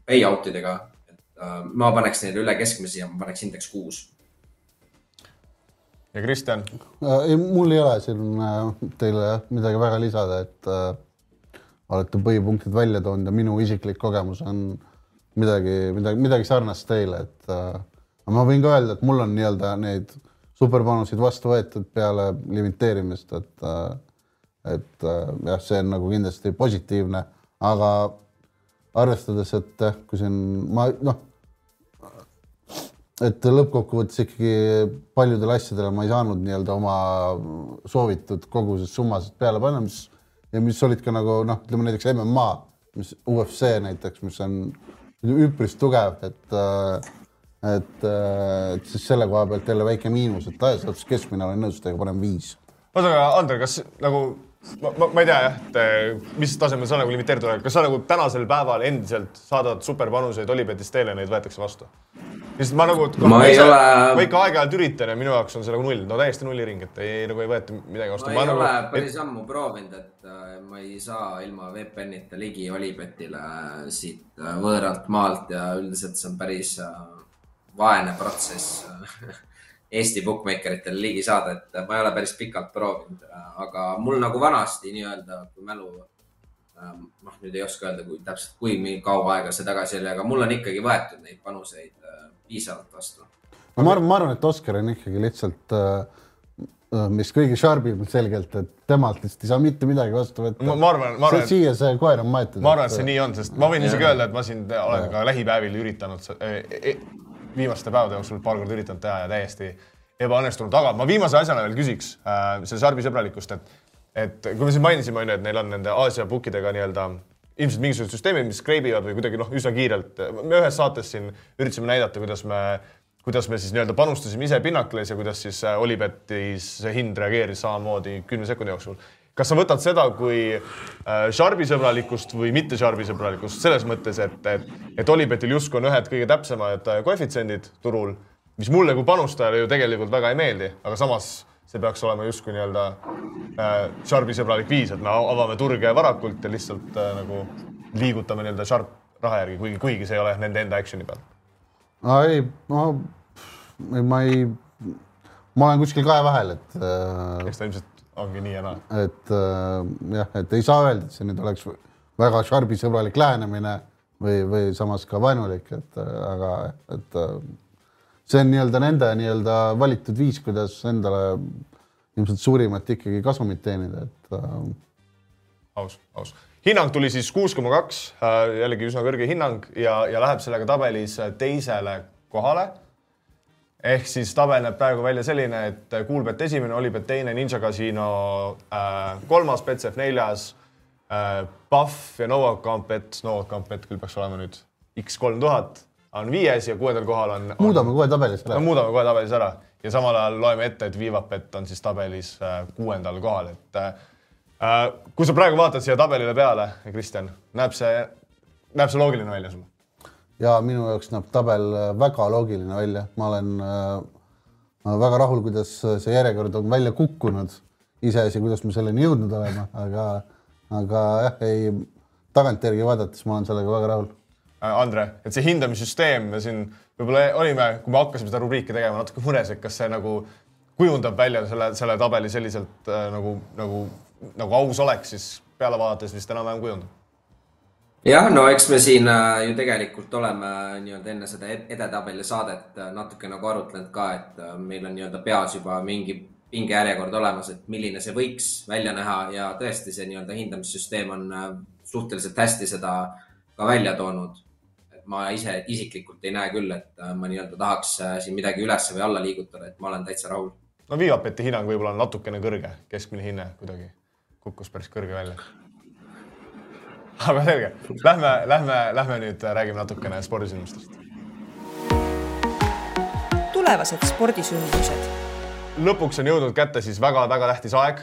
payout idega. et ma paneks neile üle keskmise ja ma paneks indeks kuus ja Kristjan? Äh, ei, mul ei ole siin äh, teile midagi väga lisada, et äh, olete põhipunktid välja toonud ja minu isiklik kogemus on midagi, midagi, midagi sarnast teile, et äh, ma võin ka öelda, et mul on nii-öelda neid superpanuseid vastu võetud peale limiteerimist, et äh, et äh, jah, see on nagu kindlasti positiivne, aga arvestades, et kui siin ma noh et lõppkokkuvõttes ikkagi paljudele asjadele ma ei saanud nii-öelda oma soovitud koguses summasid peale panna, mis ja mis olid ka nagu noh, ütleme näiteks MMA, mis UFC näiteks, mis on üpris tugev, et äh, et, äh, et siis selle koha pealt jälle väike miinus, et laias laastus keskmine olen nõus, et paneme viis. oota, aga Ander, kas nagu ma, ma, ma ei tea jah, et eh, mis tasemel sa nagu limiteeritud oled, kas sa nagu tänasel päeval endiselt saadad superpanuseid Olipetist teele neid võetakse vastu? sest ma nagu, ma, ei ole... ma ikka aeg-ajalt üritan ja minu jaoks on see nagu null, no täiesti nulliring, et ei, nagu ei võeta midagi vastu. ma ei ma ole nagu, päris et... ammu proovinud, et äh, ma ei saa ilma VPN-ita ligi Olipetile äh, siit äh, võõralt maalt ja üldiselt see on päris vaene protsess Eesti bookmakeritele ligi saada, et ma ei ole päris pikalt proovinud, aga mul nagu vanasti nii-öelda, kui mälu ähm, noh, nüüd ei oska öelda, kui täpselt, kui kaua aega see tagasi oli, aga mul on ikkagi võetud neid panuseid piisavalt vastu. no ma arvan, ma arvan, et Oskar on ikkagi lihtsalt äh, äh mis kõige sharpim selgelt, et temalt lihtsalt ei saa mitte midagi vastu võtta. ma arvan, ma arvan, siia see koer on maetud. ma arvan, et see nii on, sest ma võin isegi öelda, et ma siin olen ka lähipäevil üritanud e, e, viimaste päevade jooksul paar korda üritanud teha ja täiesti ebaõnnestunud, aga ma viimase asjana veel küsiks äh, selle Sarbi sõbralikkust, et et kui me siin mainisime, onju, et neil on nende Aasia bookidega nii-öelda ilmselt mingisugused süsteemid, mis skreibivad või kuidagi noh, üsna kiirelt. me ühes saates siin üritasime näidata, kuidas me, kuidas me siis nii-öelda panustasime ise Pinnacles ja kuidas siis äh, Olipetis see hind reageeris samamoodi kümne sekundi jooksul. Kas sa võtad seda kui äh, Sharpi sõbralikkust või mitte Sharpi sõbralikkust selles mõttes, et, et, et Olipetil justkui on ühed kõige täpsemad äh, koefitsiendid turul, mis mulle kui panustajale ju tegelikult väga ei meeldi, aga samas see peaks olema justkui nii-öelda äh, Sharpi sõbralik viis, et me avame turge varakult ja lihtsalt äh, nagu liigutame nii-öelda Sharp raha järgi, kuigi, kuigi see ei ole nende enda action'i peal. ei, no ma ei, ma olen kuskil kahe vahel, et. äh, eks ta ilmselt ongi nii ja naa. et äh, jah, et ei saa öelda, et see nüüd oleks väga Sharpi sõbralik lähenemine või, või samas ka vaenulik, et äh, aga et see on nii-öelda nende nii-öelda valitud viis, kuidas endale ilmselt suurimat ikkagi kasumit teenida, et äh.... aus, aus. hinnang tuli siis kuus koma kaks, jällegi üsna kõrge hinnang ja, ja läheb sellega tabelis teisele kohale ehk siis tabel näeb praegu välja selline, et Kuulbet esimene, Olibet teine, Ninja Casino äh, kolmas, Betsef neljas äh,, Pahv ja Novak Campet, Novak Campet küll peaks olema nüüd X kolm tuhat, on viies ja kuuendal kohal on, on. muudame kohe tabelis ära. no muudame kohe tabelis ära ja samal ajal loeme ette, et Vivapet on siis tabelis äh, kuuendal kohal, et äh, äh, kui sa praegu vaatad siia tabelile peale, Kristjan, näeb see, näeb see loogiline välja sulle? Ja minu jaoks näeb tabel äh, väga loogiline välja, ma olen äh, väga rahul, kuidas see järjekord on välja kukkunud. iseasi, kuidas me selleni jõudnud oleme, aga, aga jah, ei tagantjärgi vaadates ma olen sellega väga rahul. Äh, Andre, et see hindamissüsteem, me siin võib-olla olime, kui me hakkasime seda rubriiki tegema, natuke mures, et kas see nagu kujundab välja selle, selle tabeli selliselt äh, nagu, nagu, nagu aus oleks, siis peale vaadates vist enam-vähem kujundab jah, no eks me siin äh, ju tegelikult oleme nii-öelda enne seda edetabeli saadet äh, natuke nagu arutlenud ka, et äh, meil on nii-öelda peas juba mingi pingejärjekord olemas, et milline see võiks välja näha ja tõesti, see nii-öelda hindamissüsteem on suhteliselt hästi seda ka välja toonud. ma ise isiklikult ei näe küll, et ma nii-öelda tahaks siin midagi üles või alla liigutada, et ma olen täitsa rahul. no Viivapeti hinnang võib-olla on natukene kõrge, keskmine hinne kuidagi kukkus päris kõrge välja aga selge, lähme, lähme, lähme nüüd räägime natukene spordisündmustest. tulevased spordisündmused. lõpuks on jõudnud kätte siis väga-väga tähtis aeg.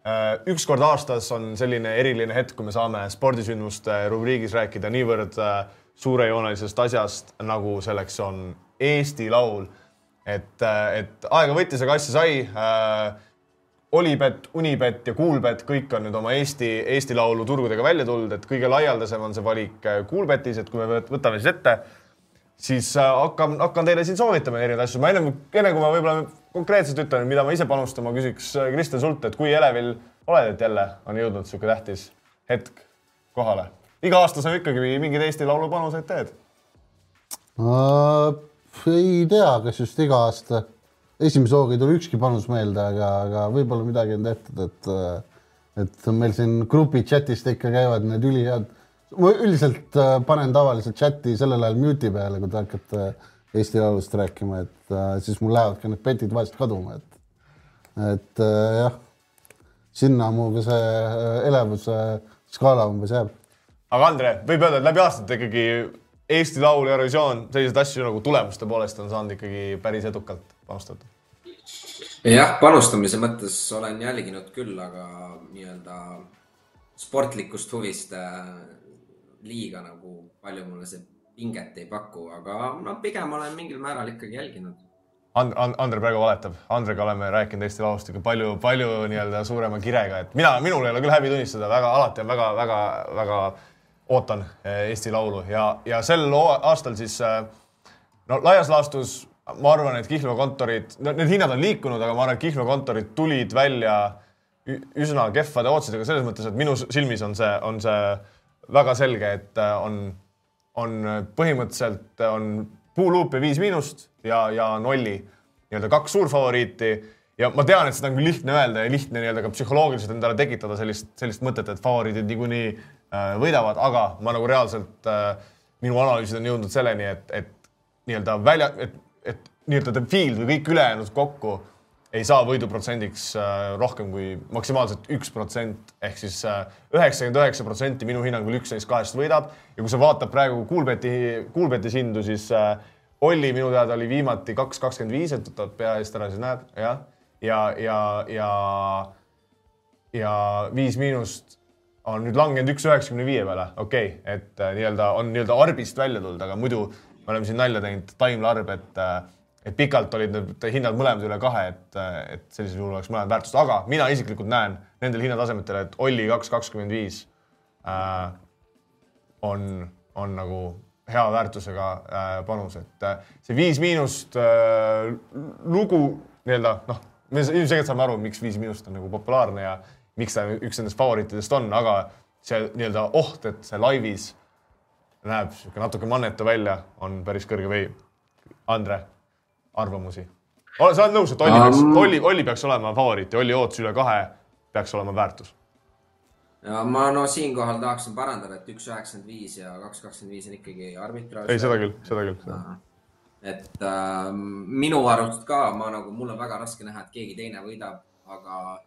Äh, üks kord aastas on selline eriline hetk, kui me saame spordisündmuste rubriigis rääkida niivõrd äh, suurejoonelisest asjast, nagu selleks on Eesti Laul. et, äh, et aega võttis, aga asja sai Olipet, Unibet ja Kuulbet, kõik on nüüd oma Eesti, Eesti Laulu turgudega välja tulnud, et kõige laialdasem on see valik Kuulbetis, et kui me võtame siis ette, siis äh, hakkan, hakkan teile siin soovitama erinevaid asju. ma ennem, enne kui ma võib-olla konkreetselt ütlen, mida ma ise panustan, ma küsiks äh, Kristjan sult, et kui elevil oled, et jälle on jõudnud niisugune tähtis hetk kohale? iga aasta sa ikkagi mingeid Eesti Laulu panuseid teed uh,? ei tea, kas just iga aasta esimese hooga ei tule ükski panus meelde, aga, aga võib-olla midagi on tehtud, et et meil siin grupi chat'ist ikka käivad need ülihead. ma üldiselt äh, panen tavaliselt chat'i sellel ajal mute'i peale, kui te hakkate Eesti Laulust rääkima, et äh, siis mul lähevad ka need petid vahest kaduma, et et äh, jah, sinna mu ka see elevuse skaala umbes jääb. aga Andre, võib öelda, et läbi aastate ikkagi Eesti Laul ja Eurovisioon, selliseid asju nagu tulemuste poolest on saanud ikkagi päris edukalt panustada? jah, panustamise mõttes olen jälginud küll, aga nii-öelda sportlikust huvist äh, liiga nagu palju mulle see pinget ei paku, aga no pigem olen mingil määral ikkagi jälginud. And-, And-, Andre praegu valetab. Andrega oleme rääkinud Eesti Laulust ikka palju, palju nii-öelda suurema kirega, et mina, minul ei ole küll häbi tunnistada, väga, alati on väga, väga, väga ootan äh, Eesti Laulu ja, ja sel aastal siis äh, no laias laastus ma arvan, et Kihlvee kontorid, need hinnad on liikunud, aga ma arvan, et Kihlvee kontorid tulid välja üsna kehvade otsidega selles mõttes, et minu silmis on see, on see väga selge, et äh, on, on põhimõtteliselt on puuluup ja viis miinust ja, ja nolli nii-öelda kaks suurfavoriiti. Ja ma tean, et seda on küll lihtne öelda ja lihtne nii-öelda ka psühholoogiliselt endale tekitada sellist, sellist mõtet, et favoriidid niikuinii äh, võidavad, aga ma nagu reaalselt äh,, minu analüüsid on jõudnud selleni, et, et nii-öelda välja, et et nii-öelda the field või kõik ülejäänud kokku ei saa võiduprotsendiks äh, rohkem kui maksimaalselt üks protsent ehk siis äh, üheksakümmend üheksa protsenti minu hinnangul üks neist kahest võidab ja kui sa vaatad praegu Kuulbeti, Kuulbetis hindu, siis äh, Olli minu teada oli viimati kaks kakskümmend viis, et võtad pea eest ära, siis näed, jah. ja, ja, ja, ja Viis Miinust on nüüd langenud üks üheksakümne viie peale, okei okay,, et nii-öelda on nii-öelda arbist välja tulnud, aga muidu me oleme siin nalja teinud, taimlarb, et äh, et pikalt olid need hinnad mõlemad üle kahe, et, äh, et sellisel juhul oleks mõlemad väärtust, aga mina isiklikult näen nendel hinnatasemetel, et Olli kaks kakskümmend viis äh, on, on nagu hea väärtusega panus, et see Viis Miinust lugu nii-öelda noh, me ilmselgelt saame aru, miks Viis Miinust on nagu populaarne ja miks ta üks nendest favoriitidest on, aga see nii-öelda oht, et see laivis näeb sihuke natuke mannetu välja, on päris kõrge või. Andre, arvamusi? sa oled nõus, et Olli peaks um..., Olli, Olli peaks olema favoriit ja Olli ootus üle kahe peaks olema väärtus ja ma no siinkohal tahaksin parandada, et üks üheksakümmend viis ja kaks kakskümmend viis on ikkagi arbitraaž. ei, seda küll, seda küll. et äh, minu arust ka, ma nagu, mul on väga raske näha, et keegi teine võidab, aga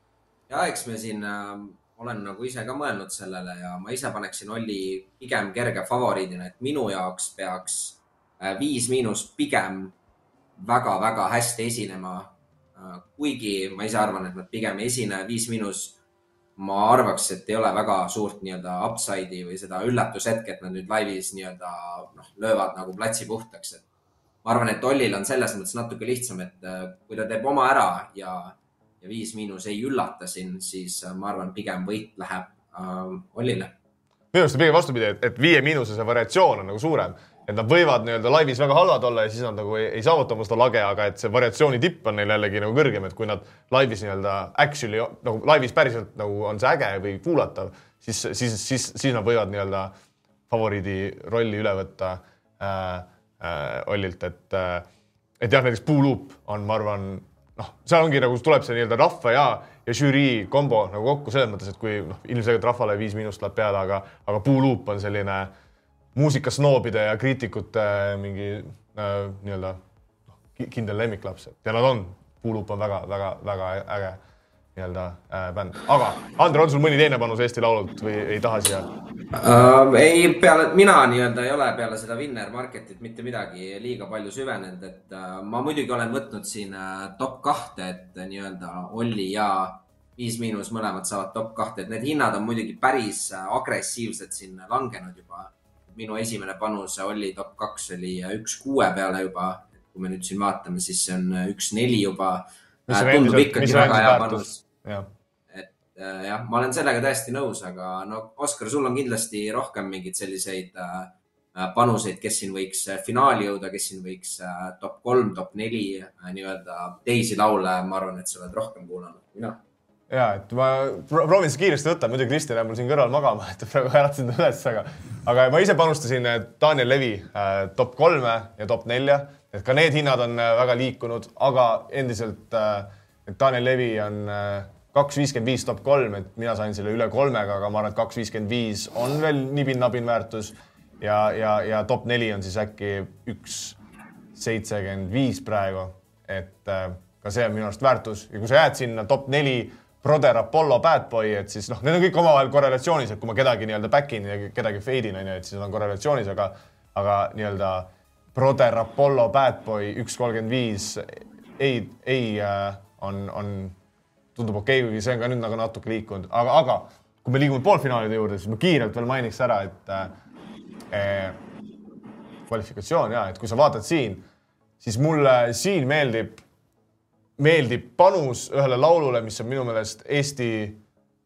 ja eks me siin äh, olen nagu ise ka mõelnud sellele ja ma ise paneksin Olli pigem kerge favoriidina, et minu jaoks peaks äh, Viis Miinus pigem väga-väga hästi esinema äh,. kuigi ma ise arvan, et nad pigem ei esine Viis Miinus ma arvaks, et ei ole väga suurt nii-öelda upside'i või seda üllatushetke, et nad nüüd laivis nii-öelda noh, löövad nagu platsi puhtaks, et ma arvan, et Ollil on selles mõttes natuke lihtsam, et äh, kui ta teeb oma ära ja, ja Viis Miinus ei üllata siin, siis äh, ma arvan, pigem võit läheb äh, Ollile. minu arust on pigem vastupidi, et, et Viie Miinuse see variatsioon on nagu suurem et nad võivad nii-öelda laivis väga halvad olla ja siis nad nagu ei, ei saavuta oma seda lage, aga et see variatsiooni tipp on neil jällegi nagu kõrgem, et kui nad laivis nii-öelda actually nagu laivis päriselt nagu on see äge või kuulatav, siis, siis, siis, siis nad võivad nii-öelda favoriidi rolli üle võtta äh, äh, Ollilt, et äh, et jah, näiteks Puuluup on, ma arvan, noh, seal ongi nagu tuleb see nii-öelda rahva ja, ja žürii kombo nagu kokku selles mõttes, et kui noh, ilmselgelt rahvale viis miinust läheb peale, aga, aga Puuluup on selline muusikasnoobide ja kriitikute mingi äh, nii-öelda noh, kindel lemmiklaps. Ja nad on, Puulup on väga-väga-väga äge nii-öelda äh, bänd, aga Andre, on sul mõni teine panus Eesti Laulult või ei taha siia uh,? ei, peale, mina nii-öelda ei ole peale seda Winner Marketit mitte midagi liiga palju süvenenud, et uh, ma muidugi olen võtnud siin uh, top kahte, et uh, nii-öelda Olli ja Viis Miinus mõlemad saavad top kahte, et need hinnad on muidugi päris uh, agressiivselt siin langenud juba minu esimene panus oli top kaks oli üks kuue peale juba. kui me nüüd siin vaatame, siis see on üks neli juba. Tundub ikkagi väga hea panus. et äh, jah, ma olen sellega täiesti nõus, aga no Oskar, sul on kindlasti rohkem mingeid selliseid äh, äh, panuseid, kes siin võiks finaali jõuda, kes siin võiks top kolm, top neli nii-öelda teisi laule, ma arvan, et sa oled rohkem kuulanud kui mina. Ja et ma proovin seda kiiresti võtta, muidu Kristjan jääb mul siin kõrval magama, et praegu äratasin ta üles, aga, aga ma ise panustasin äh, Daniel Levi äh, top kolme ja top nelja, et ka need hinnad on äh, väga liikunud, aga endiselt äh, Daniel Levi on äh, kaks viiskümmend viis top kolm, et mina sain selle üle kolmega, aga ma arvan, et kaks viiskümmend viis on veel nibin-nabin väärtus ja, ja, ja top neli on siis äkki üks seitsekümmend viis praegu, et äh, ka see on minu arust väärtus. Ja kui sa jääd sinna top neli Brother Apollo Bad Boy, et siis noh, need on kõik omavahel korrelatsioonis, et kui ma kedagi nii-öelda back in ja kedagi fade in onju, et siis on korrelatsioonis, aga, aga nii-öelda Brother Apollo Bad Boy üks kolmkümmend viis ei, ei äh, on, on, tundub okei okay,, kuigi see on ka nüüd nagu natuke liikunud, aga, aga kui me liigume poolfinaalide juurde, siis ma kiirelt veel mainiks ära, et äh, kvalifikatsioon ja, et kui sa vaatad siin, siis mulle siin meeldib meeldib panus ühele laulule, mis on minu meelest Eesti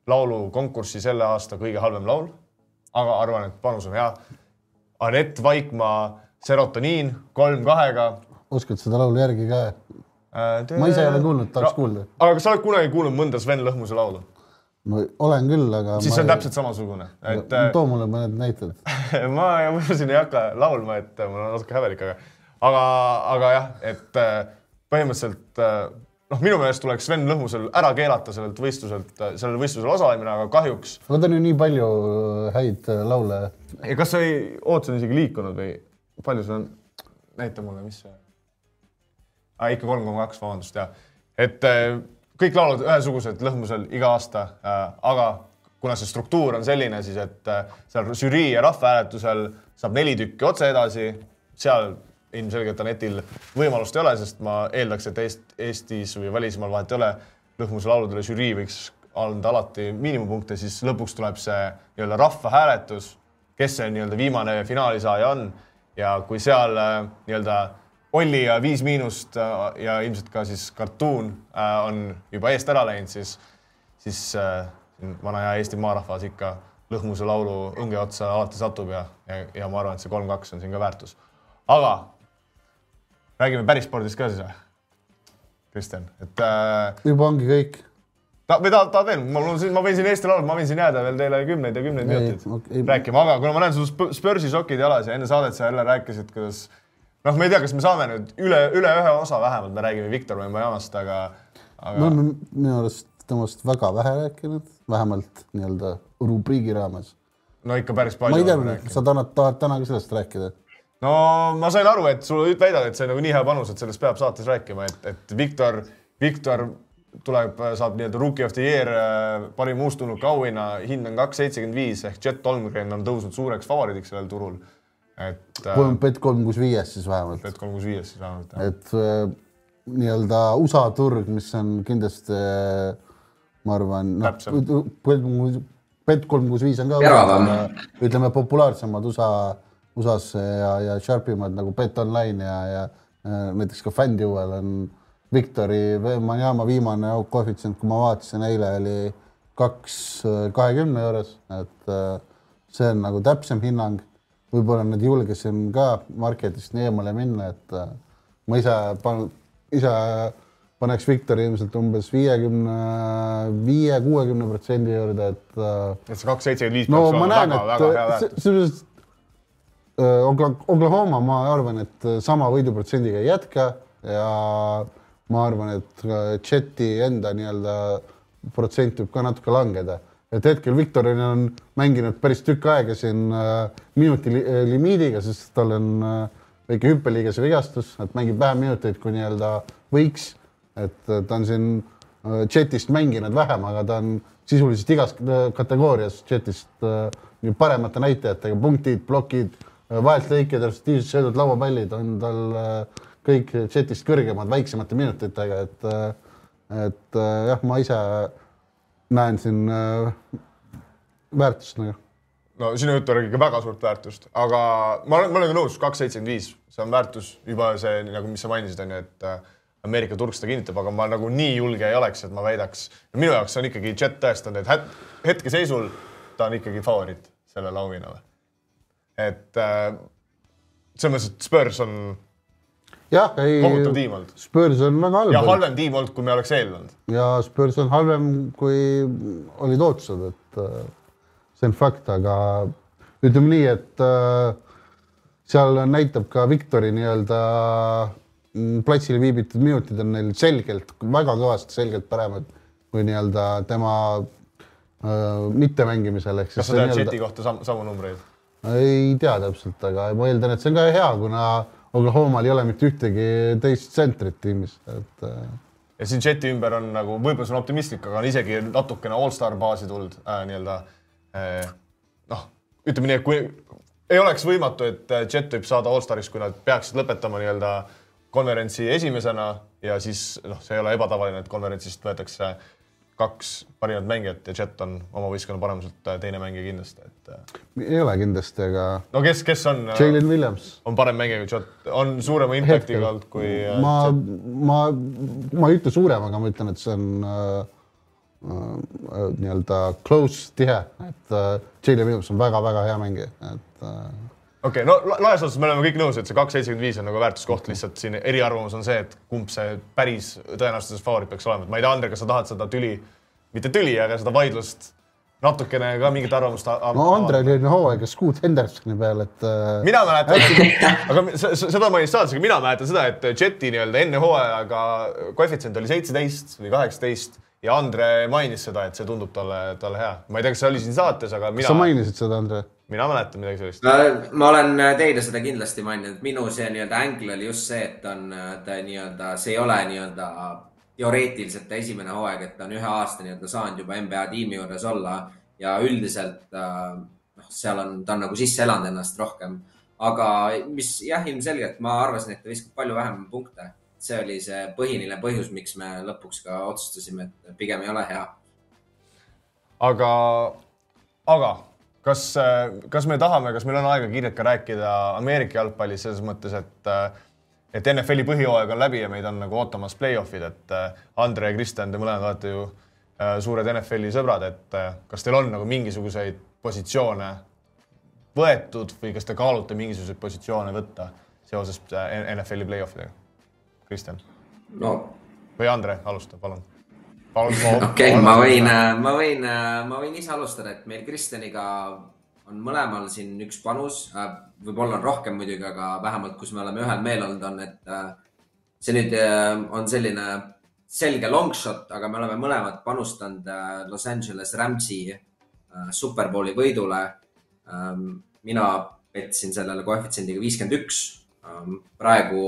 laulukonkursi selle aasta kõige halvem laul. aga arvan, et panus on hea. Anett Vaikmaa Serotoniin kolm kahega. oskad seda laulu järgi ka äh,? ma ise ei ole kuulnud, tahaks no, kuulda. aga kas sa oled kunagi kuulnud mõnda Sven Lõhmuse laulu? ma olen küll, aga. siis see on ei... täpselt samasugune, et. too mulle mõned näited ma, ma siin ei hakka laulma, et mul on natuke häbelik, aga, aga, aga jah, et äh, põhimõtteliselt äh, noh, minu meelest tuleks Sven Lõhmusel ära keelata sellelt võistluselt, sellel võistlusel osalemine, aga kahjuks. aga ta on ju nii palju äh, häid äh, laule. kas sa ei, ootus on isegi liikunud või palju sul on? näita mulle, mis see ah,. ikka kolm koma kaks, vabandust, jah. et kõik laulud ühesugused Lõhmusel iga aasta, aga kuna see struktuur on selline siis, et seal žürii ja rahvahääletusel saab neli tükki otse edasi, seal ilmselgelt Anetil võimalust ei ole, sest ma eeldaks, et Eest, Eestis või välismaal vahet ei ole, lõhmuse lauludele žürii võiks anda alati miinimumpunkte, siis lõpuks tuleb see nii-öelda rahvahääletus, kes see nii-öelda viimane finaalisaaja on ja kui seal äh, nii-öelda Olli ja Viis Miinust äh, ja ilmselt ka siis Cartoon äh, on juba eest ära läinud, siis, siis vana hea Eesti maarahvas ikka lõhmuse laulu õnge otsa alati satub ja, ja, ja ma arvan, et see kolm-kaks on siin ka väärtus. aga räägime päris spordist ka siis või? Kristjan, et äh, juba ongi kõik. Ta, või tahad, tahad veel, mul on siin, ma võin siin Eesti Laul, ma võin siin jääda veel teile kümneid ja kümneid Ei, minuteid okei. rääkima, aga kuna ma näen sul Sp- Spursi sokid jalas ja enne saadet sa jälle rääkisid, kuidas noh, ma ei tea, kas me saame nüüd üle, üle ühe osa vähemalt, me räägime Viktor Wembanyamast, aga, me aga oleme minu arust temast väga vähe rääkinud, vähemalt nii-öelda rubriigi raames. no ikka päris ma palju ei oleme tea, sa tahad, tahad täna ka sellest rääkida? no ma sain aru, et sul väidad, et see on nagu nii hea panus, et sellest peab saates rääkima, et, et Viktor, Viktor tuleb, saab nii-öelda Rookie of the Year äh, parim uustulnuka auhinna, hind on kaks seitsekümmend viis ehk Jet Holmgren on tõusnud suureks favoriidiks sellel turul. et äh, kolm, bet kolm kuus viies siis vähemalt, Bet kolm kuus viies siis vähemalt jah. et äh, nii-öelda USA turg, mis on kindlasti äh, ma arvan, noh, bet kolm kuus viis on ka ütleme populaarsemad USA, USA-s ja, ja sharpimad nagu Bet Online ja, ja äh, näiteks ka FanDuel on Victori Manjama viimane koefitsient, kui ma vaatasin eile oli kaks kahekümne juures, et äh, see on nagu täpsem hinnang. võib-olla nüüd julgesin ka marketist nii eemale minna, et äh, ma ise pan-, ise paneks Victori ilmselt umbes viiekümne, viie, kuuekümne protsendi juurde, et äh, et see kaks seitsekümmend viis no peaks ma olema näen, väga-väga hea väärtus. Oklahoma, ma arvan, et sama võiduprotsendiga ei jätka ja ma arvan, et ka Jeti enda nii-öelda protsent võib ka natuke langeda. et hetkel Viktorin on mänginud päris tükk aega siin äh, minuti li äh, limiidiga, sest tal on äh, väike hüppeliigese vigastus, et mängib vähem minuteid, kui nii-öelda võiks. et ta on siin Jetist mänginud vähem, aga ta on sisuliselt igas kategoorias Jetist paremate näitajatega, punktid, plokid, vahelt lõiked, respektiivsed söödud, lauapallid on tal äh, kõik Jetist kõrgemad väiksemate minutitega, et et äh, jah, ma ise näen siin äh, väärtust nagu. no sinu jutt oli ikka väga suurt väärtust, aga ma olen, ma olen nõus, kaks seitsekümmend viis, see on väärtus juba see nagu, mis sa mainisid, on ju, et äh, Ameerika turg seda kinnitab, aga ma nagu nii julge ei oleks, et ma väidaks, minu jaoks on ikkagi Jet tõestanud, et hät- hetkeseisul ta on ikkagi favoriit sellele auhinnale. et äh, selles mõttes, et Spurs on jah, ei kohutav, tiim olnud Spurs on väga halb ja halvem tiim olnud, kui me oleks eeldanud. ja Spurs on halvem, kui olid ootused, et äh, see on fakt, aga ütleme nii, et äh, seal näitab ka Viktori nii-öelda mm, platsil viibitud minutid on neil selgelt, väga kõvasti selgelt paremad kui nii-öelda tema äh, mittemängimisel ehk kas siis sa tead Jeti kohta sam samu numbreid? ei tea täpselt, aga ma eeldan, et see on ka hea, kuna Oklahomal ei ole mitte ühtegi teist tsentrit tiimis, et äh, ja siin Jeti ümber on nagu, võib-olla see on optimistlik, aga on isegi natukene allstar baasi tulnud äh, nii-öelda äh, noh, ütleme nii, et kui ei oleks võimatu, et äh, Jet võib saada allstariks, kui nad peaksid lõpetama nii-öelda konverentsi esimesena ja siis noh, see ei ole ebatavaline, et konverentsist võetakse kaks parimat mängijat ja Jet on oma võistkonna paremuselt äh, teine mängija kindlasti, et äh, ei ole kindlasti, aga no kes, kes on, Jalen Williams. on parem mängija kui Jet, on suurema impact'iga olnud kui äh, ma ma, ma ei ütle suurem, aga ma ütlen, et see on äh, äh, nii-öelda close, tihe, et äh, Jalen Williams on väga-väga hea mängija, et äh, okei okay,, no la- laias laastus me oleme kõik nõus, et see kaks seitsekümmend viis on nagu väärtuskoht, lihtsalt siin eriarvamus on see, et kumb see päris tõenäosuses favoriit peaks olema, et ma ei tea, Ander, kas sa tahad seda tüli, mitte tüli, aga seda vaidlust natukene ka mingit arvamust. no Andrel oli hooaega Scoot Hendersoni peal, et äh, mina mäletan, aga se- se- seda mainis saates, aga mina mäletan seda, et Jeti nii-öelda enne hooajaga koefitsient oli seitseteist või kaheksateist ja Andre mainis seda, et see tundub talle, talle hea. ma ei tea, kas see oli siin saates, aga kas sa mina, mainisid seda, Andre? Mina mäletan midagi sellist. ma olen teile seda kindlasti maininud, minu see nii-öelda ängel oli just see, et on ta nii-öelda, see ei ole nii-öelda teoreetiliselt ta esimene hooaeg, et ta on ühe aasta nii-öelda saanud juba NBA tiimi juures olla ja üldiselt äh, noh, seal on, ta on nagu sisse elanud ennast rohkem aga mis jah, ilmselgelt ma arvasin, et ta viskab palju vähem punkte. see oli see põhiline põhjus, miks me lõpuks ka otsustasime, et pigem ei ole hea. aga, aga kas, kas me tahame, kas meil on aega kiirelt ka rääkida Ameerika jalgpallis selles mõttes, et et NFL-i põhijooaeg on läbi ja meid on nagu ootamas play-off'id, et Andre ja Kristjan, te mõlemad olete ju suured NFL-i sõbrad, et kas teil on nagu mingisuguseid positsioone võetud või kas te kaalute mingisuguseid positsioone võtta seoses äh, NFL-i play-off idega? Kristjan? no. või Andre, alusta, palun. okei ma võin, äh, ma võin, äh, ma võin ise alustada, et meil Kristjaniga on mõlemal siin üks panus, võib-olla on rohkem muidugi, aga vähemalt, kus me oleme ühel meelel olnud, on, et see nüüd on selline selge long shot, aga me oleme mõlemad panustanud Los Angeles Ramsi Superbowli võidule ähm, mina petsin sellele koefitsiendiga viiskümmend üks. Ähm, praegu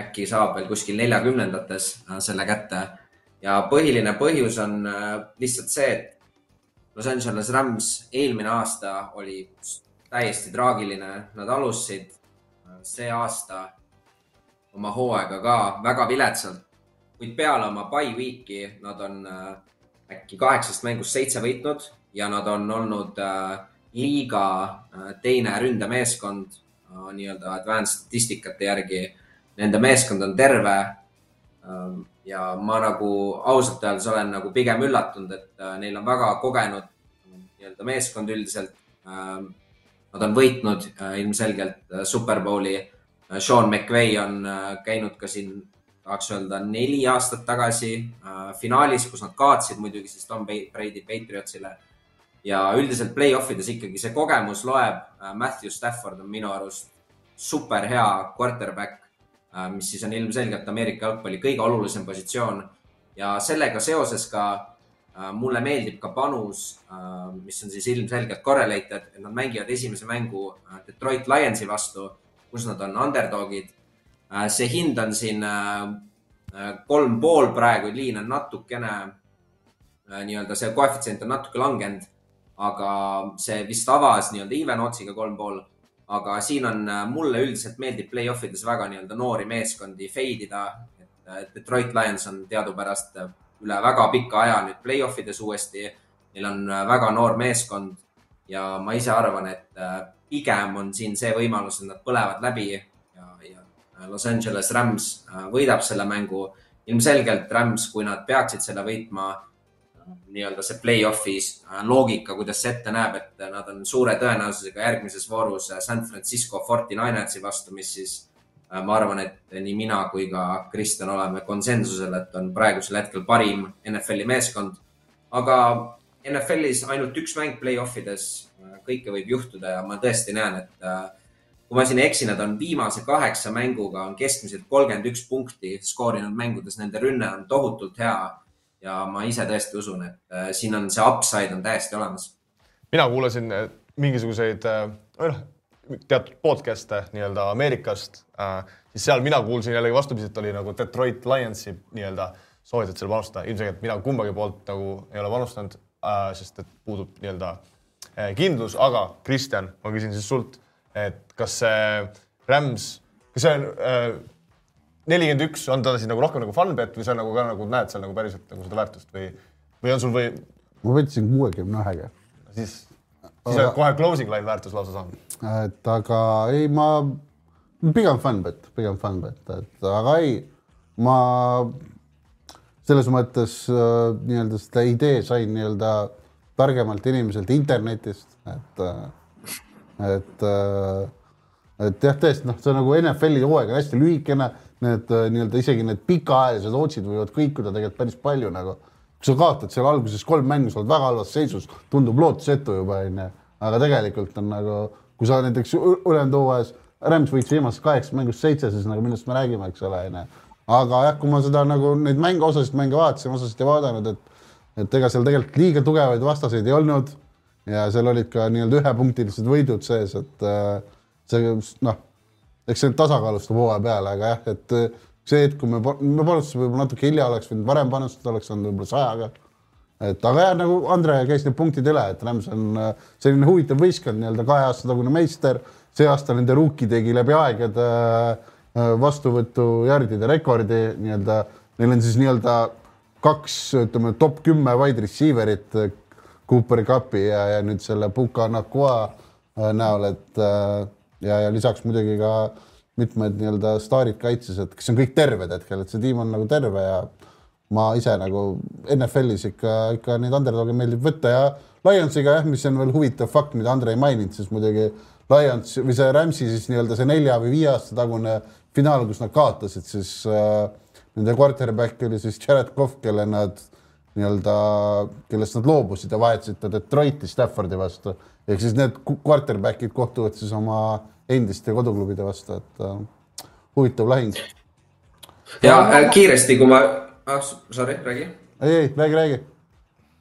äkki saab veel kuskil neljakümnendates äh, selle kätte ja põhiline põhjus on äh, lihtsalt see, et Los Angeles Rams eelmine aasta oli täiesti traagiline, nad alustasid äh, see aasta oma hooaega ka väga viletsalt, kuid peale oma by week'i nad on äkki kaheksast mängust seitse võitnud ja nad on olnud äh, liiga äh, teine ründemeeskond äh, nii-öelda advanced statistikate järgi. Nende meeskond on terve. Ja ma nagu ausalt öeldes olen nagu pigem üllatunud, et äh, neil on väga kogenud nii-öelda meeskond üldiselt. Ähm, nad on võitnud ilmselgelt Superbowli. Sean McVay on käinud ka siin, tahaks öelda neli aastat tagasi finaalis, kus nad kaotasid muidugi siis Tom Brady Patriotsile ja üldiselt play-off ides ikkagi see kogemus loeb. Äh, Matthew Stafford on minu arust super hea quarterback, äh, mis siis on ilmselgelt Ameerika jalgpalli kõige olulisem positsioon ja sellega seoses ka äh, mulle meeldib ka panus, mis on siis ilmselgelt correlated, et nad mängivad esimese mängu Detroit Lionsi vastu, kus nad on underdog'id. see hind on siin kolm pool praegu, liin on natukene nii-öelda see koefitsient on natuke langenud aga see vist avas nii-öelda even otsiga kolm pool. Aga siin on, äh, mulle üldiselt meeldib play-off ides väga nii-öelda noori meeskondi fade ida. et Detroit Lions on teadupärast üle väga pika aja nüüd play-off ides uuesti. Neil on äh, väga noor meeskond ja ma ise arvan, et äh, pigem on siin see võimalus, et nad põlevad läbi ja, ja Los Angeles Rams võidab selle mängu. ilmselgelt Rams, kui nad peaksid selle võitma nii-öelda see play-off'is äh, loogika, kuidas see ette näeb, et nad on suure tõenäosusega järgmises voorus äh, San Francisco 49ersi vastu, mis siis äh, ma arvan, et nii mina kui ka Kristjan oleme konsensusel, et on praegusel hetkel parim NFL-i meeskond. aga NFL-is ainult üks mäng play-off ides, kõike võib juhtuda ja ma tõesti näen, et kui ma siin ei eksi, nad on viimase kaheksa mänguga on keskmiselt kolmkümmend üks punkti skoorinud mängudes, nende rünne on tohutult hea ja ma ise tõesti usun, et äh, siin on see upside on täiesti olemas. mina kuulasin äh, mingisuguseid äh, noh, teatud podcast'e nii-öelda Ameerikast siis seal mina kuulsin jällegi vastupidiselt oli nagu Detroit Lionsi nii-öelda soovitud selle panustada, ilmselgelt mina kumbagi poolt nagu ei ole panustanud sest et puudub nii-öelda kindlus, aga Kristjan, ma küsin siis sult, et kas see Rams, kas see on äh, nelikümmend üks, on ta siis nagu rohkem nagu fun bet või sa nagu ka nagu näed seal nagu päriselt nagu seda väärtust või, või on sul või? ma võtsin kuuekümne ühega. siis, siis aga... kohe closing line väärtus lausa saanud. et aga ei, ma pigem fun bet, pigem fun bet, et aga ei, ma selles mõttes äh, nii-öelda seda idee sain nii-öelda targemalt inimeselt internetist, et, äh, et, äh, et jah, tõesti noh, see on nagu NFL-i hooaeg on hästi lühikene need äh, nii-öelda isegi need pikaajalised otsid võivad kõikuda tegelikult päris palju nagu. kui sa kaotad seal alguses kolm mängu, sa oled väga halvas seisus, tundub lootusetu juba onju, aga tegelikult on nagu, kui sa näiteks ülejäänud hooajas, Rams võitis viimasest kaheksast mängust seitse, siis nagu millest me räägime, eks ole, onju. aga jah, kui ma seda nagu neid mänge, osasid mänge vaatasin, osasid ei vaadanud, et et ega seal tegelikult liiga tugevaid vastaseid ei olnud ja seal olid ka nii-öelda ühepunktilised võidud sees, et äh, see noh eks see tasakaalustab hooaja peale, aga jah, et äh, see hetk, kui me, me panustasime võib-olla natuke hilja, oleks võinud varem panustada, oleks olnud võib-olla sajaga. et aga jah, nagu Andre käis need punktid üle, et Rams on äh, selline huvitav võistkond, nii-öelda kahe aasta tagune meister, see aasta nende rookie tegi läbi aegade äh, vastuvõtujardide rekordi nii-öelda, neil on siis nii-öelda kaks, ütleme top kümme wide receiver'it Cooper Cupi ja, ja nüüd selle Puka Nakua näol, et äh, ja, ja lisaks muidugi ka mitmed nii-öelda staarid kaitses, et kes on kõik terved hetkel, et see tiim on nagu terve ja ma ise nagu NFL-is ikka, ikka neid underdog'e meeldib võtta ja Lionsiga jah, mis on veel huvitav fakt, mida Andrei ei maininud, siis muidugi Lions või see Rams'i siis nii-öelda see nelja või viie aasta tagune finaal, kus nad kaotasid, siis äh, nende quarterback oli siis Jared Cough, kelle nad nii-öelda, kellest nad loobusid ja vahetasid ta Detroiti Staffordi vastu. ehk siis need quarterback'id kohtuvad siis oma endiste koduklubide vastu, et äh, huvitav lahing. ja äh, kiiresti, kui ma, ah sorry, räägi. ei, ei räägi, räägi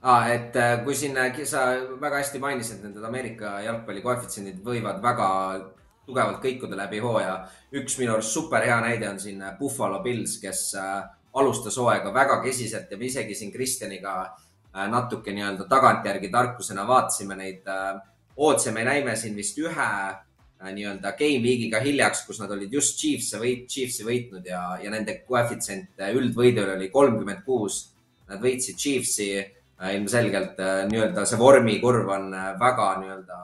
ah,. et äh, kui siin äh, sa väga hästi mainisid, need Ameerika jalgpalli koefitsiendid võivad väga tugevalt kõikuda läbi hooaja. üks minu arust super hea näide on siin äh, Buffalo Bills, kes alustas hooaega väga kesiselt ja me isegi siin Kristjaniga natuke nii-öelda tagantjärgi tarkusena vaatasime neid ootasime, näime siin vist ühe nii-öelda game week'iga hiljaks, kus nad olid just Chiefs'i võit, Chiefs'i võitnud ja, ja nende koefitsient üldvõidul oli kolmkümmend kuus. Nad võitsid Chiefs'i Äh, ilmselgelt äh, nii-öelda see vormikurv on äh, väga nii-öelda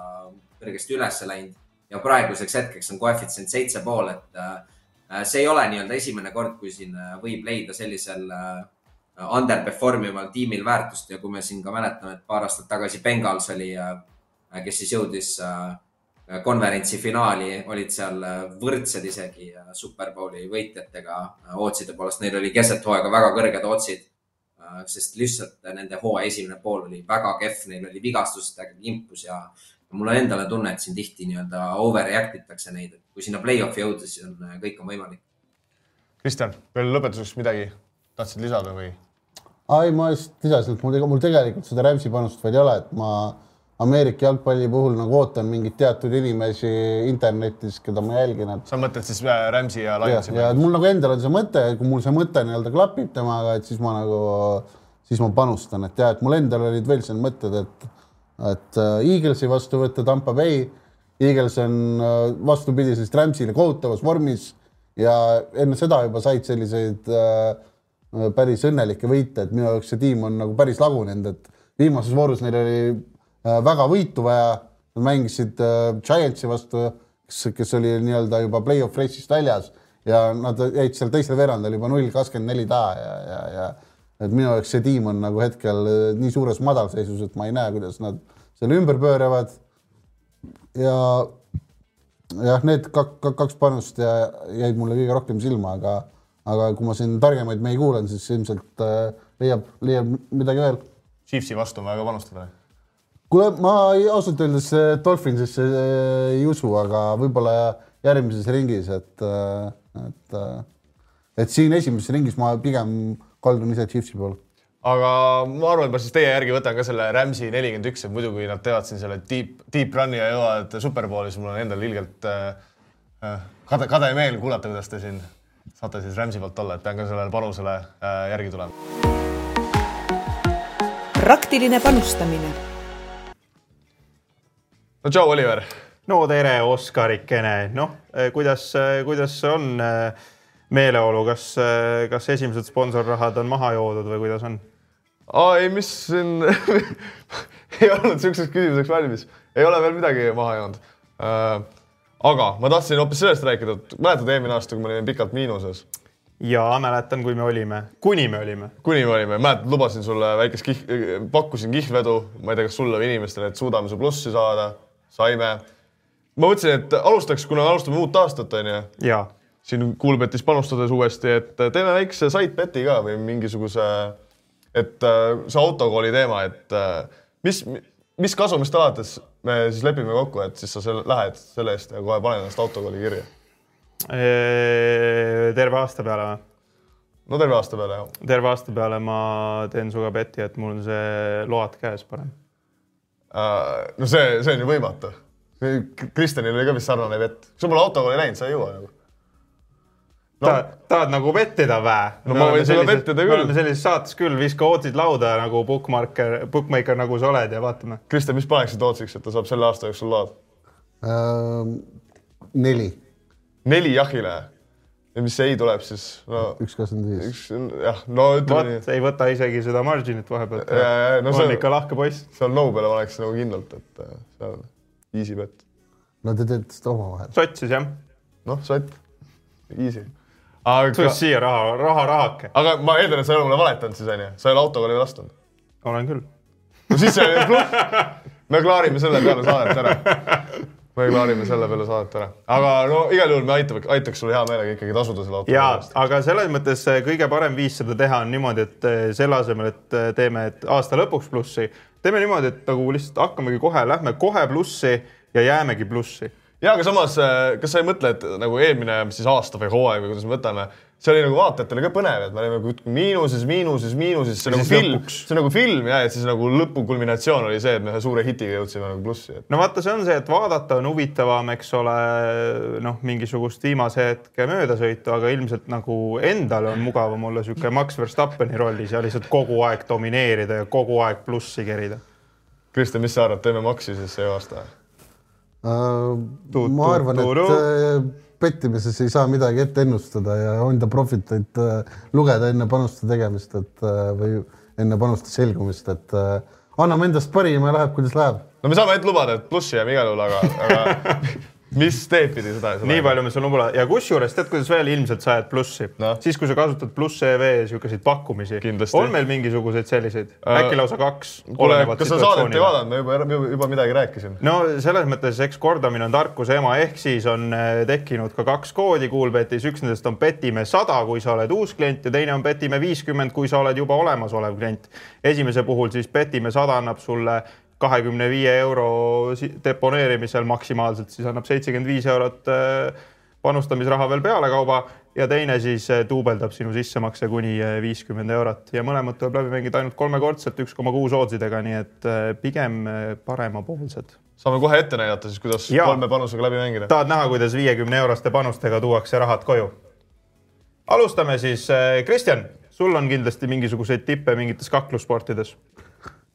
kõrgesti üles läinud ja praeguseks hetkeks on koefitsient seitse pool, et see ei ole nii-öelda esimene kord, kui siin võib leida sellisel underperform ival tiimil väärtust. Ja kui me siin ka mäletame, et paar aastat tagasi Bengals oli, kes siis jõudis konverentsi finaali, olid seal võrdsed isegi Superbowli võitjatega ootside poolest, neil oli keset hooaega väga kõrged otsid Äh, sest lihtsalt nende hooaja esimene pool oli väga kehv, neil oli vigastustega kimpus ja mul on endale tunne, et siin tihti nii-öelda overreact itakse neid, et kui sinna play-off'i jõuda, siis on, äh, kõik on võimalik. Kristjan, veel lõpetuseks midagi tahtsid lisada või? ei, ma lihtsalt lisasin, et mul, mul tegelikult seda Rams'i panust veel ei ole, et ma Ameerika jalgpalli puhul nagu ootan mingeid teatud inimesi internetis, keda ma jälgin, et. sa mõtled siis äh, Rams'i ja Lionsi peale? ja mul nagu endal on see mõte, kui mul see mõte nii-öelda klapib temaga, et siis ma nagu, siis ma panustan, et ja, et mul endal olid veel siin mõtted, et, et äh, Eaglesi vastu võtta Tampa Bay. Eagles on äh, vastupidiselt Rams'ile kohutavas vormis ja enne seda juba said selliseid äh, päris õnnelikke võite, et minu jaoks see tiim on nagu päris lagunenud, et viimases voorus neil oli Äh, väga võitu vaja. Nad mängisid äh, Giantsi vastu, kes, kes oli nii-öelda juba play-off race'ist väljas ja nad jäid seal teisel veerandil juba null kakskümmend neli taha ja, ja, ja et minu jaoks see tiim on nagu hetkel äh, nii suures madalseisus, et ma ei näe, kuidas nad selle ümber pööravad. Ja jah, need kaks, kaks panust ja, jäid mulle kõige rohkem silma, aga, aga kui ma siin targemaid mehi kuulan, siis ilmselt äh, leiab, leiab midagi veel. Chiefsi vastu on vaja ka panustada kuule, ma ausalt öeldes Dolphinsisse ei usu, aga võib-olla järgmises ringis, et, et, et siin esimeses ringis ma pigem kaldun ise Chiefsi poole. Aga ma arvan, et ma siis teie järgi võtan ka selle Rams'i nelikümmend üks, et muidu kui nad teevad siin selle deep, deep run'i ja jõuavad superbowli, siis mul on endal ilgelt äh, kade, kade meel kuulata, kuidas te siin saate siis Rams'i poolt olla, et pean ka sellele panusele äh, järgi tulema. praktiline panustamine no tšau, Oliver. no tere, Oskarikene, noh, eh, kuidas, eh, kuidas on meeleolu, kas, kas esimesed sponsorrahad on maha joodud või kuidas on? Aa ei, mis siin ei olnud siukseks küsimuseks valmis, ei ole veel midagi maha joonud äh,. aga ma tahtsin hoopis sellest rääkida, et mäletad eelmine aasta, kui me olime pikalt miinuses? ja mäletan, kui me olime, kuni me olime. kuni me olime, mäletad, lubasin sulle väikest kih-, pakkusin kihlvedu, ma ei tea, kas sulle või inimestele, et suudame su plussi saada saime. ma mõtlesin, et alustaks, kuna alustame uut aastat, onju. siin Kuulbetis panustades uuesti, et teeme väikse side-bet'i ka või mingisuguse, et äh, see autokooli teema, et äh, mis, mis kasumist alates me siis lepime kokku, et siis sa selle, lähed selle eest ja kohe panen ennast autokooli kirja? terve aasta peale või? no terve aasta peale, jah. terve aasta peale ma teen sinuga beti, et mul on see load käes parem Äh, no see, see on ju võimatu. Kristjanil oli ka vist sarnane vett. sul pole autokooli läinud, sa ei jõua nagu no.. tahad, tahad nagu vettida vä? no ma võin sulle vettida küll. me oleme sellises saates küll, viska ootsid lauda nagu bookmarker, bookmaker nagu sa oled ja vaatame. Kristjan, mis paneksid ootsiks, et ta saab selle aasta jooksul load ähm,? neli, neli jahile ja mis ei tuleb siis no üks kakskümmend viis. üks jah, no ütleme nii ei võta isegi seda margin'it vahepealt. No on ikka lahke poiss. seal no peale paneks nagu kindlalt, et äh, seal easy bet. no te teete seda omavahel. sott siis jah? noh, sott, easy. Aga tuleks, siia raha, raha, rahake. aga ma eeldan, et sa ei ole mulle valetanud siis onju, sa ei ole autoga läbi lasknud. olen küll. no siis see oli bluff. me klaarime selle peale saadet ära. me klaarime selle peale saadet ära, aga no igal juhul me aitame, aitaks sul hea meelega ikkagi tasuda selle auto ja eest. aga selles mõttes kõige parem viis seda teha on niimoodi, et eh, selle asemel, et eh, teeme et aasta lõpuks plussi, teeme niimoodi, et nagu lihtsalt hakkamegi kohe, lähme kohe plussi ja jäämegi plussi. Ja aga samas, kas sa ei mõtle, et nagu eelmine siis aasta või hooaeg või kuidas me võtame, see oli nagu vaatajatele ka põnev, et me olime nagu miinuses, miinuses, miinuses, see on nagu film, see on nagu film ja, et siis nagu lõpu kulminatsioon oli see, et me ühe suure hitiga jõudsime nagu plussi, et no vaata, see on see, et vaadata on huvitavam, eks ole, noh, mingisugust viimase hetke möödasõitu, aga ilmselt nagu endal on mugavam olla sihuke Max Verstappeni rollis ja lihtsalt kogu aeg domineerida ja kogu aeg plussi kerida. Kristjan, mis sa arvad, teeme maksi siis see aasta? Ma arvan, et äh, pettimises ei saa midagi ette ennustada ja enda profiteid äh, lugeda enne panuste tegemist, et äh, või enne panuste selgumist, et anname endast parima ja läheb, kuidas läheb. no me saame ette lubada, et plussi jääme igal juhul, aga, aga mis teed pidi seda, seda? nii palju me sulle lubame ja kusjuures tead, kuidas veel ilmselt sa jääd plussi Noh. siis, kui sa kasutad pluss EV siukseid pakkumisi. On meil mingisuguseid selliseid Äh, äkki lausa kaks? kuule, kas sa saadet ei vaadanud, ma juba, juba, midagi rääkisin. no selles mõttes, eks kordamine on tarkuse ema, ehk siis on eh, tekkinud ka kaks koodi Kuulbetis, üks nendest on petime sada, kui sa oled uus klient ja teine on petime viiskümmend, kui sa oled juba olemasolev klient. esimese puhul siis petime sada annab sulle kahekümne viie euro deponeerimisel maksimaalselt, siis annab seitsekümmend viis eurot eh, panustamisraha veel pealekauba ja teine siis eh, duubeldab sinu sissemakse kuni eh, viiskümmend eurot ja mõlemad tuleb läbi mängida ainult kolmekordselt, üks koma kuus oodsidega, nii et pigem paremapoolsed saame kohe ette näidata siis, kuidas Jaa. kolme panusega läbi mängida. tahad näha, kuidas viiekümne euroste panustega tuuakse rahad koju? alustame siis, Kristjan, sul on kindlasti mingisuguseid tippe mingites kaklussportides.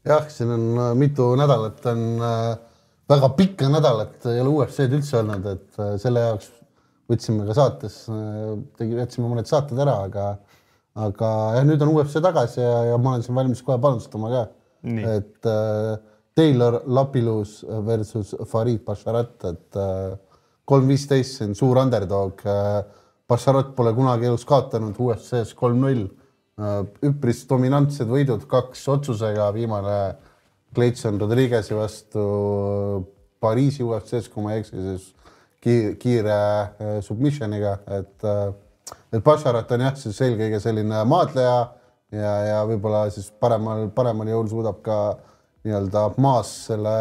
jah, siin on äh, mitu nädalat on äh, väga pikka nädalat ei ole UFC-d üldse olnud, et äh, selle jaoks võtsime ka saates, tegi, jätsime mõned saated ära, aga aga jah, nüüd on UFC tagasi ja, ja ma olen siin valmis kohe panustama ka. Et äh, Taylor Lapilus versus Farid Basharat, et äh, kolm viisteist, see on suur underdog äh,. Basharat pole kunagi elus kaotanud UFC-s kolm-null äh, üpris dominantsed võidud, kaks otsusega, viimane Clayton Rodriguez'i vastu Pariisi UFC-s, kui ma ei eksi, siis kiire, äh, submissioniga, et äh, et Basharat on jah, siis eelkõige selline maadleja ja, ja võib-olla siis paremal, paremal jõul suudab ka nii-öelda maas selle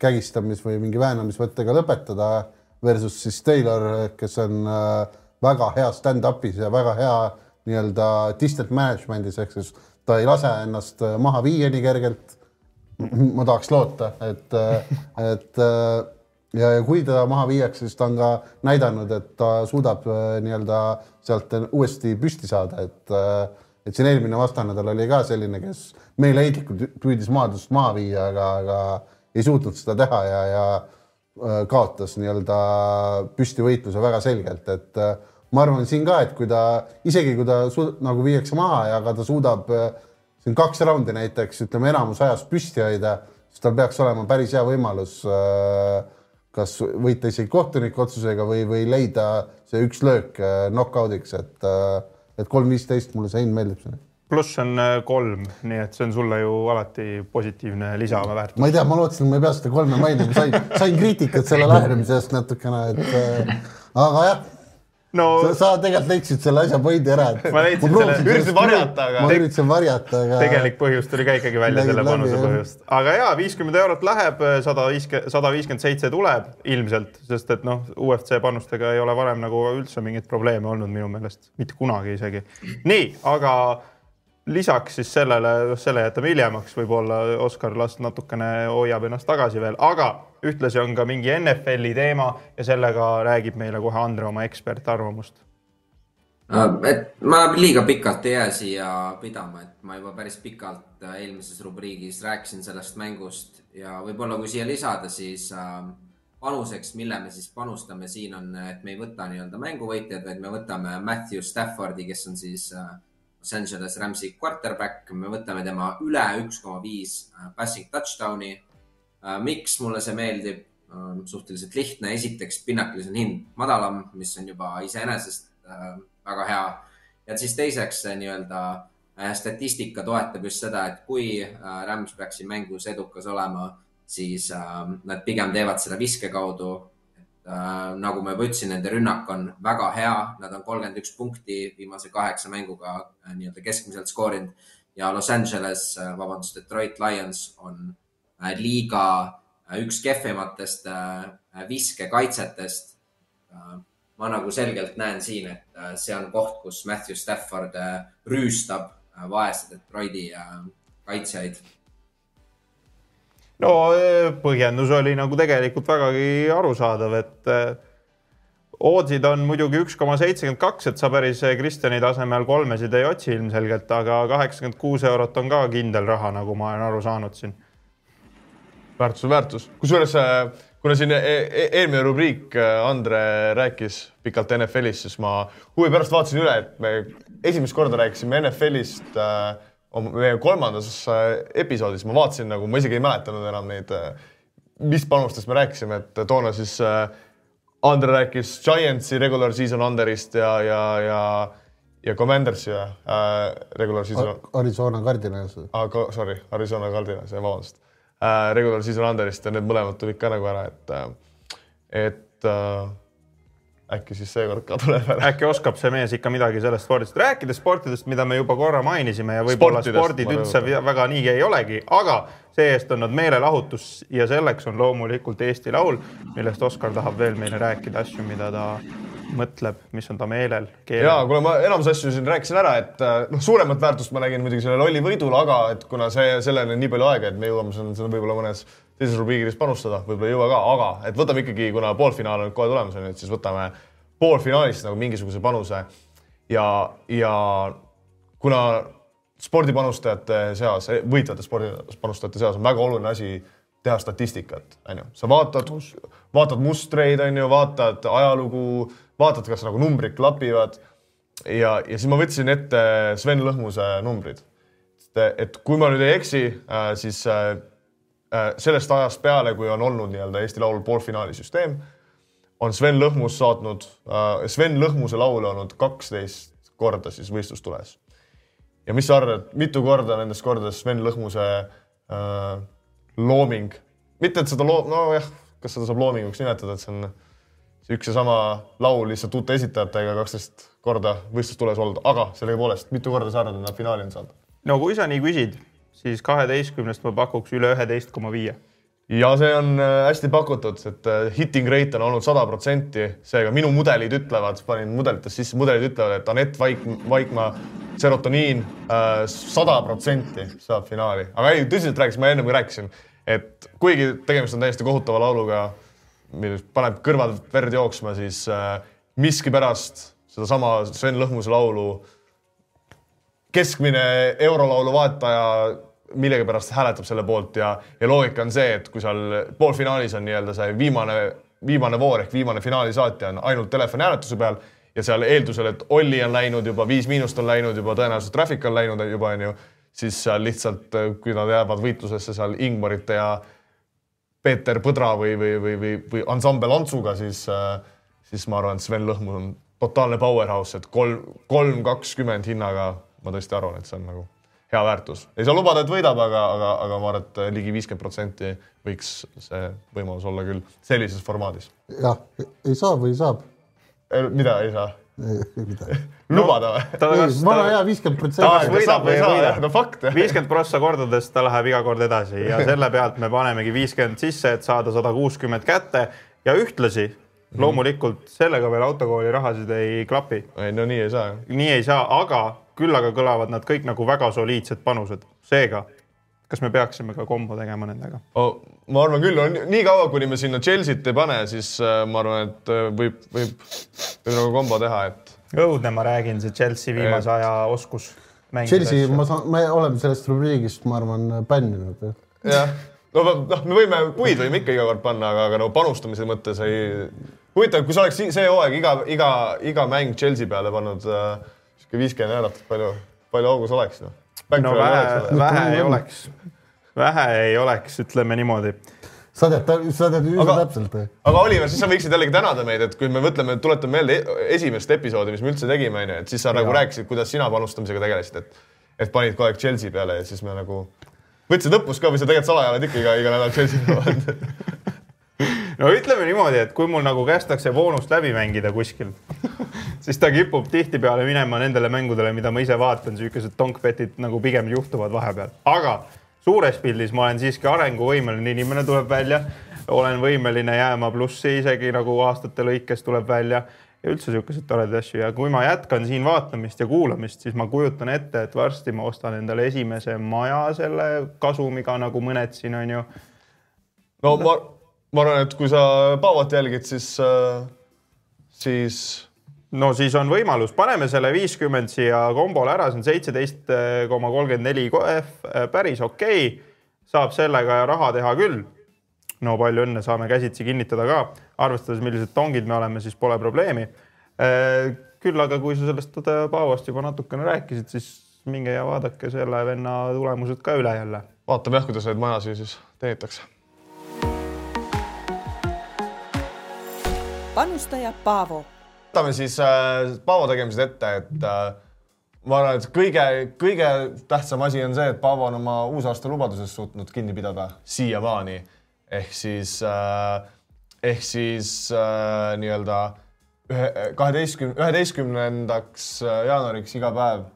kägistamis või mingi väänamisvõttega lõpetada versus siis Taylor, kes on äh, väga hea stand-up'is ja väga hea nii-öelda distant management'is ehk siis ta ei lase ennast äh, maha viia nii kergelt. Ma tahaks loota, et, et ja, ja kui teda maha viiakse, siis ta on ka näidanud, et ta suudab äh, nii-öelda sealt uuesti püsti saada, et et siin eelmine vastane tal oli ka selline, kes meeleheitlikult püüdis maadlust maha viia, aga, aga ei suutnud seda teha ja, ja äh, kaotas nii-öelda püstivõitluse väga selgelt, et äh, ma arvan siin ka, et kui ta isegi kui ta su- nagu viiakse maha ja aga ta suudab äh, siin kaks raundi näiteks ütleme enamus ajast püsti hoida, siis tal peaks olema päris hea võimalus äh, kas võita isegi kohtuniku otsusega või, või leida see üks löök äh, knock-out'iks, et, et kolm viisteist mulle see hind meeldib pluss on kolm, nii et see on sulle ju alati positiivne lisaväärtus. ma ei tea, ma lootsin, et ma ei pea seda kolme mainima, sain, sain kriitikat selle lähenemise eest natukene, et äh, aga jah, no sa, sa tegelikult leidsid selle asja pointi ära, et Ma leidsin proovisin selle- üritasid varjata, aga- ma üritasin varjata, aga tegelik põhjus tuli ka ikkagi välja, selle panuse põhjust. aga jaa, viiskümmend eurot läheb, sada viiskümmend, sada viiskümmend seitse tuleb ilmselt, sest et noh, UFC panustega ei ole varem nagu üldse mingeid probleeme olnud minu meelest, mitte kunagi isegi. nii, aga lisaks siis sellele, selle jätame hiljemaks, võib-olla Oskar las natukene hoiab ennast tagasi veel, aga ühtlasi on ka mingi NFL-i teema ja sellega räägib meile kohe Andre oma ekspertarvamust Äh, et ma liiga pikalt ei jää siia pidama, et ma juba päris pikalt eelmises rubriigis rääkisin sellest mängust ja võib-olla kui siia lisada, siis äh, panuseks, mille me siis panustame siin on, et me ei võta nii-öelda mänguvõitjad, vaid me võtame Matthew Staffordi, kes on siis äh, Los Angeles Rams'i quarterback, me võtame tema üle üks koma viis äh, passing touchdown'i. Miks mulle see meeldib? suhteliselt lihtne, esiteks pinnaklis on hind madalam, mis on juba iseenesest äh, väga hea. ja siis teiseks nii-öelda äh, statistika toetab just seda, et kui äh, Rams peaks siin mängus edukas olema, siis äh, nad pigem teevad seda viske kaudu. Äh, nagu ma juba ütlesin, nende rünnak on väga hea, nad on kolmkümmend üks punkti viimase kaheksa mänguga äh, nii-öelda keskmiselt skoorinud ja Los Angeles, vabandust, Detroit Lions on äh, liiga äh, üks kehvematest äh, viskekaitsetest. ma nagu selgelt näen siin, et äh, see on koht, kus Matthew Stafford äh, rüüstab äh, vaese Detroiti äh, kaitsjaid no põhjendus oli nagu tegelikult vägagi arusaadav, et oodsid on muidugi üks koma seitsekümmend kaks, et sa päris Kristjani tasemel kolmesid ei otsi ilmselgelt, aga kaheksakümmend kuus eurot on ka kindel raha, nagu ma olen aru saanud siin. Väärtus on väärtus, kusjuures äh, kuna siin e e eelmine rubriik äh, Andre rääkis pikalt NFL-ist, siis ma huvi pärast vaatasin üle, et me esimest korda rääkisime NFL-ist äh, meie kolmandas episoodis, ma vaatasin nagu, ma isegi ei mäletanud enam neid, mis panustest me rääkisime, et toona siis Andre rääkis Giantsi regular season under'ist ja, ja, ja, ja Commandersi äh, regular season Arizona Cardinals. aga sorry, Arizona Cardinals, vabandust äh,. Regular season under'ist ja need mõlemad tulid ka nagu ära, et, et äh, äkki siis seekord ka tuleb ära. äkki oskab see mees ikka midagi sellest spordist, rääkides sportidest, mida me juba korra mainisime ja võib-olla spordid üldse väga nii ei olegi, aga see-eest on nad meelelahutus ja selleks on loomulikult Eesti Laul, millest Oskar tahab veel meile rääkida asju, mida ta mõtleb, mis on ta meelel, ja keelel. kuna ma enamus asju siin rääkisin ära, et äh, noh, suuremat väärtust ma nägin muidugi sellel Olli võidul, aga et kuna see, selleni on nii palju aega, et me jõuame seda seda võib-olla mõnes teises rubriigis panustada, võib-olla ei jõua ka, aga et võtame ikkagi, kuna poolfinaal on kohe tulemas, on ju, et siis võtame poolfinaalist nagu mingisuguse panuse. Ja, ja kuna spordipanustajate seas, võitvate spordipanustajate seas on väga oluline asi teha statistikat, on ju, sa vaatad, vaatad mustreid, on ju, vaatad ajalugu, vaatad, kas nagu numbrid klapivad ja, ja siis ma võtsin ette Sven Lõhmuse numbrid. et kui ma nüüd ei eksi, siis äh, äh, sellest ajast peale, kui on olnud nii-öelda Eesti Laul poolfinaali süsteem, on Sven Lõhmus saatnud, Sven Lõhmuse laule olnud kaksteist korda siis võistlustules. ja mis sa arvad, mitu korda nendest kordadest Sven Lõhmuse äh, looming, mitte et seda loo-, nojah, kas seda saab loominguks nimetada, et see on üks ja sama laul lihtsalt uute esitajatega kaksteist korda võistlustules olnud, aga sellegipoolest, mitu korda sa arvad, et nad finaali on saanud? no kui sa nii küsid, siis kaheteistkümnest ma pakuks üle üheteist koma viie. ja see on äh, hästi pakutud, et äh, hitting rate on olnud sada protsenti, seega minu mudelid ütlevad, panin mudelites sisse, mudelid ütlevad, et Anett Vaik, Vaikmaa serotoniin äh, sada protsenti saab finaali, aga ei, tõsiselt rääkides, ma enne ka rääkisin, et kuigi tegemist on täiesti kohutava lauluga, mis paneb kõrvalt verd jooksma, siis äh, miskipärast sedasama Sven Lõhmuse laulu keskmine eurolaulu vaataja millegipärast hääletab selle poolt ja, ja loogika on see, et kui seal poolfinaalis on nii-öelda see viimane, viimane voor ehk viimane finaali saatja on ainult telefonihääletuse peal ja seal eeldusel, et Olli on läinud juba, Viis Miinust on läinud juba, tõenäoliselt Traffic on läinud juba onju, siis seal lihtsalt, kui nad jäävad võitlusesse seal Ingmarite ja Peeter Põdra või, või, või, või, või ansambel Antsuga, siis, siis ma arvan, et Sven Lõhmus on totaalne powerhouse, et kolm, kolm kakskümmend hinnaga ma tõesti arvan, et see on nagu hea väärtus. ei saa lubada, et võidab, aga, aga, aga ma arvan, et ligi viiskümmend protsenti võiks see võimalus olla küll sellises formaadis. jah, ei saa või saab? mida ei saa? lubada või? ta kas vana ta hea viiskümmend protsenti. no fakt. viiskümmend prossa kordades ta läheb iga kord edasi ja selle pealt me panemegi viiskümmend sisse, et saada sada kuuskümmend kätte ja ühtlasi loomulikult sellega veel autokooli rahasid ei klapi. ei no nii ei saa nii ei saa, aga küll aga kõlavad nad kõik nagu väga soliidsed panused. seega, kas me peaksime ka kombo tegema nendega? oh,. ma arvan küll, on nii kaua, kuni me sinna Chelsea't ei pane, siis äh, ma arvan, et äh, võib, võib, võib nagu kombo teha, et õudne, ma räägin, see Chelsea viimase aja oskus mängida Chelsea, ma saan, me oleme sellest rubriigist, ma arvan, bänninud. jah, no noh, me võime puid võime ikka iga kord panna, aga, aga no panustamise mõttes ei. huvitav, kui sa oleks see hooaeg iga, iga, iga mäng Chelsea peale pannud äh, sihuke viiskümmend eurot, palju, palju augus oleks noh? No vähe, vähe ei oleks, vähe ei oleks, ütleme niimoodi. Sa tead, sa tead üsna Aga- täpselt. aga Oliver, siis sa võiksid jällegi tänada meid, et kui me mõtleme, tuletame meelde e- esimest episoodi, mis me üldse tegime, onju, et siis sa nagu rääkisid, kuidas sina panustamisega tegelesid, et, et panid kogu aeg Chelsea peale ja siis me nagu võtsid õppust ka või sa tegelikult salaja oled ikka iga, iga nädal Chelsea peal? no ütleme niimoodi, et kui mul nagu kästakse boonust läbi mängida kuskil, siis ta kipub tihtipeale minema nendele mängudele, mida ma ise vaatan, siukesed donkbetid nagu pigem juhtuvad vahepeal, aga suures pildis ma olen siiski arenguvõimeline inimene, tuleb välja, olen võimeline jääma plussi isegi nagu aastate lõikes tuleb välja. Ja üldse siukeseid toredaid asju. Ja kui ma jätkan siin vaatamist ja kuulamist, siis ma kujutan ette, et varsti ma ostan endale esimese maja selle kasumiga nagu mõned siin on ju. No ma, ma arvan, et kui sa Paavot jälgid, siis äh,, siis no siis on võimalus, paneme selle viiskümmend siia kombole ära, see on seitseteist koma kolmkümmend neli KF, päris okei okay.. saab sellega raha teha küll. no palju õnne, saame käsitsi kinnitada ka, arvestades, millised tongid me oleme, siis pole probleemi. küll aga kui sa sellest Paavost juba natukene rääkisid, siis minge ja vaadake selle venna tulemused ka üle jälle. vaatame jah, kuidas neid majasid siis teenitakse. Panustaja Paavo võtame siis äh, Paavo tegemised ette, et äh, ma arvan, et kõige, kõige tähtsam asi on see, et Paavo on oma uusaasta lubadusest suutnud kinni pidada siiamaani. ehk siis äh,, ehk siis äh, nii-öelda ühe, kaheteistkümne, üheteistkümnendaks äh, jaanuariks iga päev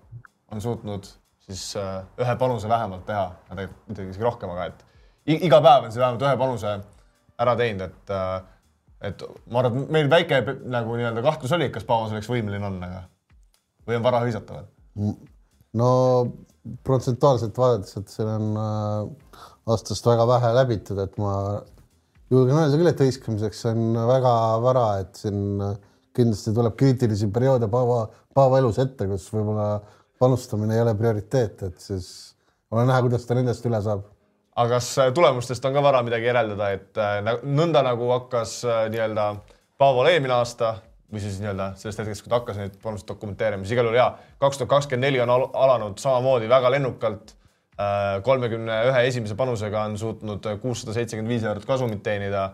on suutnud siis äh, ühe panuse vähemalt teha, tegelikult isegi rohkem, aga et iga päev on see vähemalt ühe panuse ära teinud, et äh, et ma arvan, et meil väike nagu nii-öelda kahtlus oli, kas Paavo selleks võimeline on, aga või on vara hõisata veel? no protsentuaalselt vaadates, et seal on äh, aastast väga vähe läbitud, et ma julgen öelda küll, et hõiskamiseks on väga vara, et siin äh, kindlasti tuleb kriitilisi perioode Paavo, Paavo elus ette, kus võib-olla panustamine ei ole prioriteet, et siis ole näha, kuidas ta nendest üle saab aga kas äh, tulemustest on ka vara midagi järeldada, et äh, nõnda nagu hakkas äh, nii-öelda Paavol eelmine aasta või siis nii-öelda sellest hetkest, kui ta hakkas neid panuseid dokumenteerima, siis igal juhul jaa, kaks tuhat kakskümmend neli on al alanud samamoodi väga lennukalt. kolmekümne ühe esimese panusega on suutnud kuussada seitsekümmend viis eurot kasumit teenida.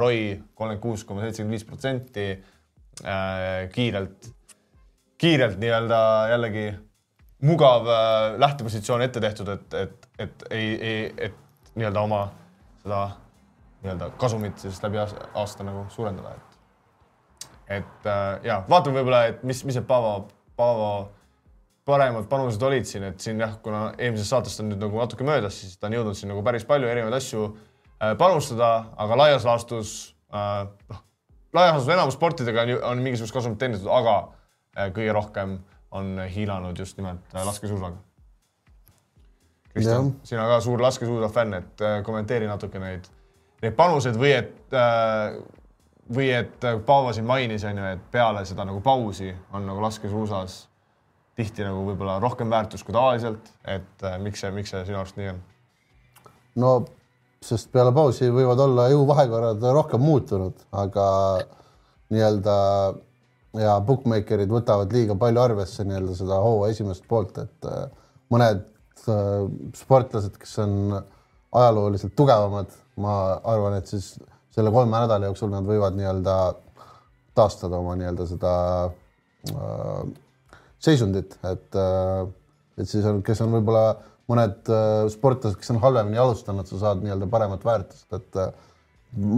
Roy kolmkümmend kuus koma seitsekümmend viis protsenti kiirelt, kiirelt nii-öelda jällegi mugav äh, lähtepositsioon ette tehtud, et, et, et ei, ei, et nii-öelda oma seda nii-öelda kasumit siis läbi aasta, aasta nagu suurendada, et et äh, ja vaatame võib-olla, et mis, mis need Paavo, Paavo paremad panused olid siin, et siin jah, kuna eelmisest saatest on nüüd nagu natuke möödas, siis ta on jõudnud siin nagu päris palju erinevaid asju äh, panustada, aga laias laastus äh, noh, laias laastus enamus sportidega on, on mingisugust kasumit teenitud, aga äh, kõige rohkem on hiilanud just nimelt äh, laskesuusaga. Kristjan sina ka suur laskesuusa fänn, et äh, kommenteeri natuke neid, neid panuseid või et äh, või et äh, Paavo siin mainis, on ju, et peale seda nagu pausi on nagu laskesuusas tihti nagu võib-olla rohkem väärtus kui tavaliselt, et miks see, miks see sinu arust nii on? no sest peale pausi võivad olla jõuvahekorrad rohkem muutunud, aga nii-öelda ja bookmaker'id võtavad liiga palju arvesse nii-öelda seda hooaja esimest poolt, et mõned sportlased, kes on ajalooliselt tugevamad, ma arvan, et siis selle kolme nädala jooksul nad võivad nii-öelda taastada oma nii-öelda seda äh, seisundit, et äh,, et siis on, kes on võib-olla mõned äh, sportlased, kes on halvemini alustanud, sa saad nii-öelda paremat väärtust, et äh,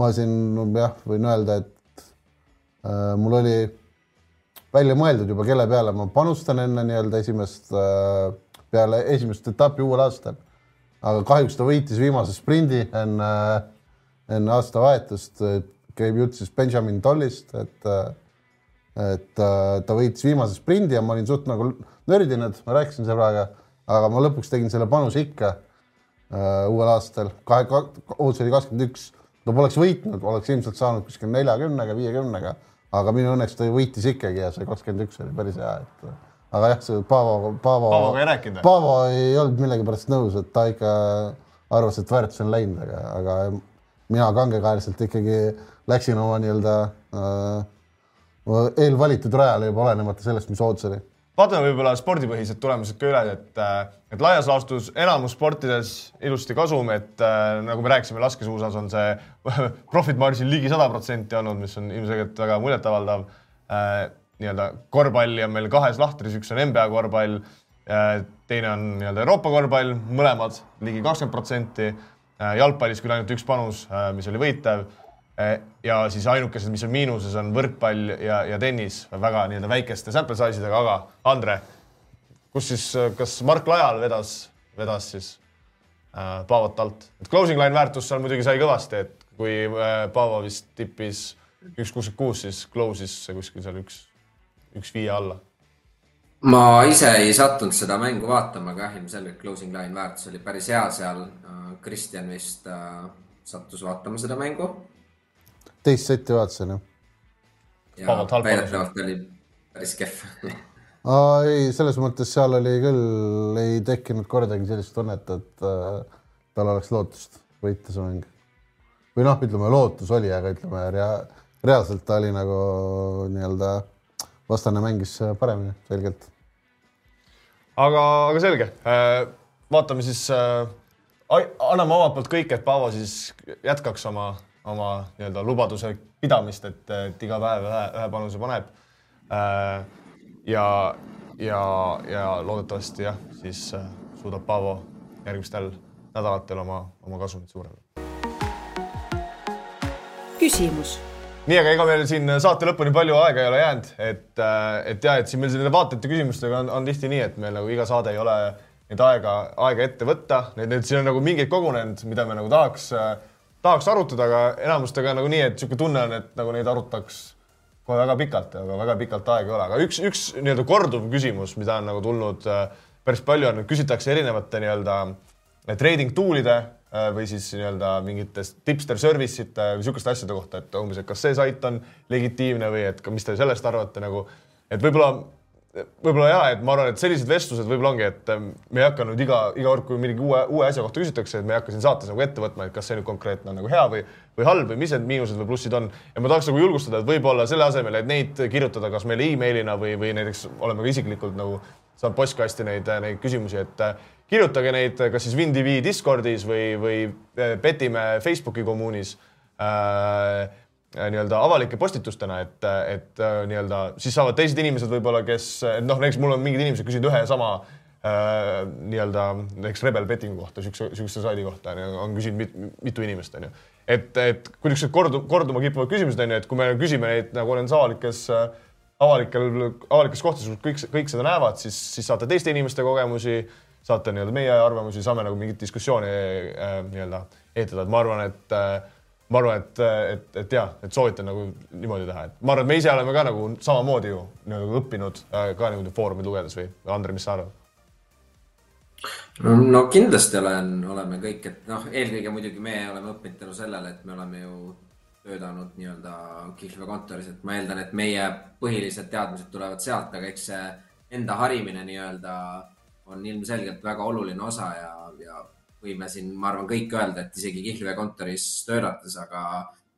ma siin jah, võin öelda, et äh, mul oli välja mõeldud juba, kelle peale ma panustan enne nii-öelda esimest äh,, peale esimest etappi uuel aastal. aga kahjuks ta võitis viimase sprindi enne, enne aastavahetust, käib jutt siis Benjamin Tollist, et et äh, ta võitis viimase sprindi ja ma olin suht nagu nördinud, ma rääkisin sõbraga, aga ma lõpuks tegin selle panuse ikka äh, uuel aastal, kahe, ootus oli kakskümmend üks, ta poleks võitnud, oleks ilmselt saanud kuskil neljakümnega, viiekümnega, aga minu õnneks ta võitis ikkagi ja see kakskümmend üks oli päris hea, et aga jah, see Paavo, Paavo. Paavoga ei rääkinud? Paavo ei olnud millegipärast nõus, et ta ikka arvas, et väärtus on läinud, aga, aga mina kangekaelselt ikkagi läksin oma nii-öelda äh, eelvalitud rajale juba olenemata sellest, mis ootus oli vaatame võib-olla spordipõhised tulemused ka üle, et, et laias laastus enamus sportides ilusti kasum, et äh, nagu me rääkisime, laskesuusas on see profit margin ligi sada protsenti olnud, mis on ilmselgelt väga muljetavaldav äh,. Nii-öelda korvpalli on meil kahes lahtris, üks on NBA korvpall äh,, teine on nii-öelda Euroopa korvpall, mõlemad ligi kakskümmend protsenti äh,. jalgpallis küll ainult üks panus äh,, mis oli võitev ja siis ainukesed, mis on miinuses, on võrkpall ja, ja tennis väga nii-öelda väikeste sample size idega, aga Andre, kus siis, kas Mark Lajal vedas, vedas siis äh, Paavot alt, et closing line väärtus seal muidugi sai kõvasti, et kui äh, Paavo vist tippis üks kuuskümmend kuus, siis close'is see kuskil seal üks, üks viie alla. ma ise ei sattunud seda mängu vaatama, aga jah, ilmselgelt closing line väärtus oli päris hea seal. Kristjan vist äh, sattus vaatama seda mängu teist setti vaatasin jah. ja väidetavalt oli päris kehv. ei, selles mõttes seal oli küll, ei tekkinud kordagi sellist tunnet, et äh, tal oleks lootust võita see mäng. või noh, ütleme lootus oli, aga ütleme rea-, reaalselt ta oli nagu nii-öelda vastane mängis paremini selgelt. aga, aga selge, vaatame siis, anname omalt poolt kõik, et Paavo siis jätkaks oma, oma nii-öelda lubaduse pidamist, et, et iga päev ühe, ühe panuse paneb. ja, ja, ja loodetavasti jah, siis äh, suudab Paavo järgmistel nädalatel oma, oma kasumit suurendada. küsimus nii, aga ega meil siin saate lõpuni palju aega ei ole jäänud, et, et ja, et siin meil selle vaatajate küsimustega on, on tihti nii, et meil nagu iga saade ei ole neid aega, aega ette võtta, need, need siin on nagu mingeid kogunenud, mida me nagu tahaks, tahaks arutada, aga enamustega nagu nii, et niisugune tunne on, et nagu neid arutaks kohe väga pikalt, aga väga pikalt aega ei ole, aga üks, üks nii-öelda korduv küsimus, mida on nagu tulnud äh, päris palju on, küsitakse erinevate nii-öelda trading tool'ide äh, või siis nii-öelda mingitest tipster service'ite või sihukeste asjade kohta, et umbes, et kas see sait on legitiimne või et mis te sellest arvate nagu, et võib-olla võib-olla ja, et ma arvan, et sellised vestlused võib-olla ongi, et ähm, me ei hakka nüüd iga, iga kord, kui mingi uue, uue asja kohta küsitakse, et me ei hakka siin saates nagu ette võtma, et kas see nüüd konkreetne on nagu hea või, või halb või mis need miinused või plussid on. ja ma tahaks nagu julgustada, et võib-olla selle asemel, et neid kirjutada kas meile emailina või, või näiteks oleme ka isiklikult nagu saanud postkasti neid, neid küsimusi, et äh, kirjutage neid kas siis WinTV Discordis või, või äh, Petime Facebooki kommuunis äh, nii-öelda avalike postitustena, et, et äh, nii-öelda siis saavad teised inimesed võib-olla, kes noh, näiteks mul on mingid inimesed küsinud ühe ja sama äh, nii-öelda näiteks Rebel Bettingu kohta, siukse, siukse saidi kohta on küsinud mit, mitu inimest onju. et, et kui niisugused kordu, korduma kippuvad küsimused onju, et kui me küsime neid nagu nendes avalikes äh, avalikel, avalikes kohtades, kus kõik, kõik seda näevad, siis, siis saate teiste inimeste kogemusi, saate nii-öelda meie arvamusi, saame nagu mingit diskussiooni äh, nii-öelda eetada, et ma arvan, et äh, ma arvan, et, et, et jah, et soovitan nagu niimoodi teha, et ma arvan, et me ise oleme ka nagu samamoodi ju nagu õppinud äh, ka niimoodi foorumid lugedes või Andre, mis sa arvad? no kindlasti olen, oleme kõik, et noh, eelkõige muidugi me oleme õppinud tänu sellele, et me oleme ju töötanud nii-öelda Kihlve kontoris, et ma eeldan, et meie põhilised teadmised tulevad sealt, aga eks see enda harimine nii-öelda on ilmselgelt väga oluline osa ja, ja võime siin, ma arvan, kõik öelda, et isegi Kihlve kontoris töötates, aga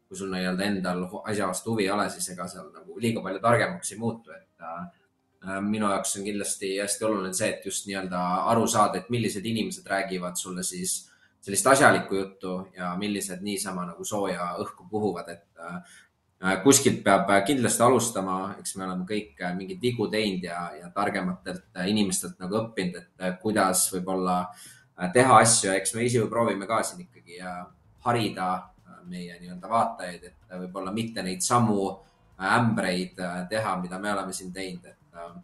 kui sul nii-öelda endal asja vastu huvi ei ole, siis ega seal nagu liiga palju targemaks ei muutu, et äh, minu jaoks on kindlasti hästi oluline see, et just nii-öelda aru saada, et millised inimesed räägivad sulle siis sellist asjalikku juttu ja millised niisama nagu sooja õhku puhuvad, et äh, kuskilt peab kindlasti alustama, eks me oleme kõik äh, mingeid vigu teinud ja, ja targematelt äh, inimestelt nagu õppinud, et äh, kuidas võib-olla äh, teha asju eks me ise ju proovime ka siin ikkagi äh, harida äh, meie nii-öelda vaatajaid, et äh, võib-olla mitte neid samu äh, ämbreid äh, teha, mida me oleme siin teinud, et äh,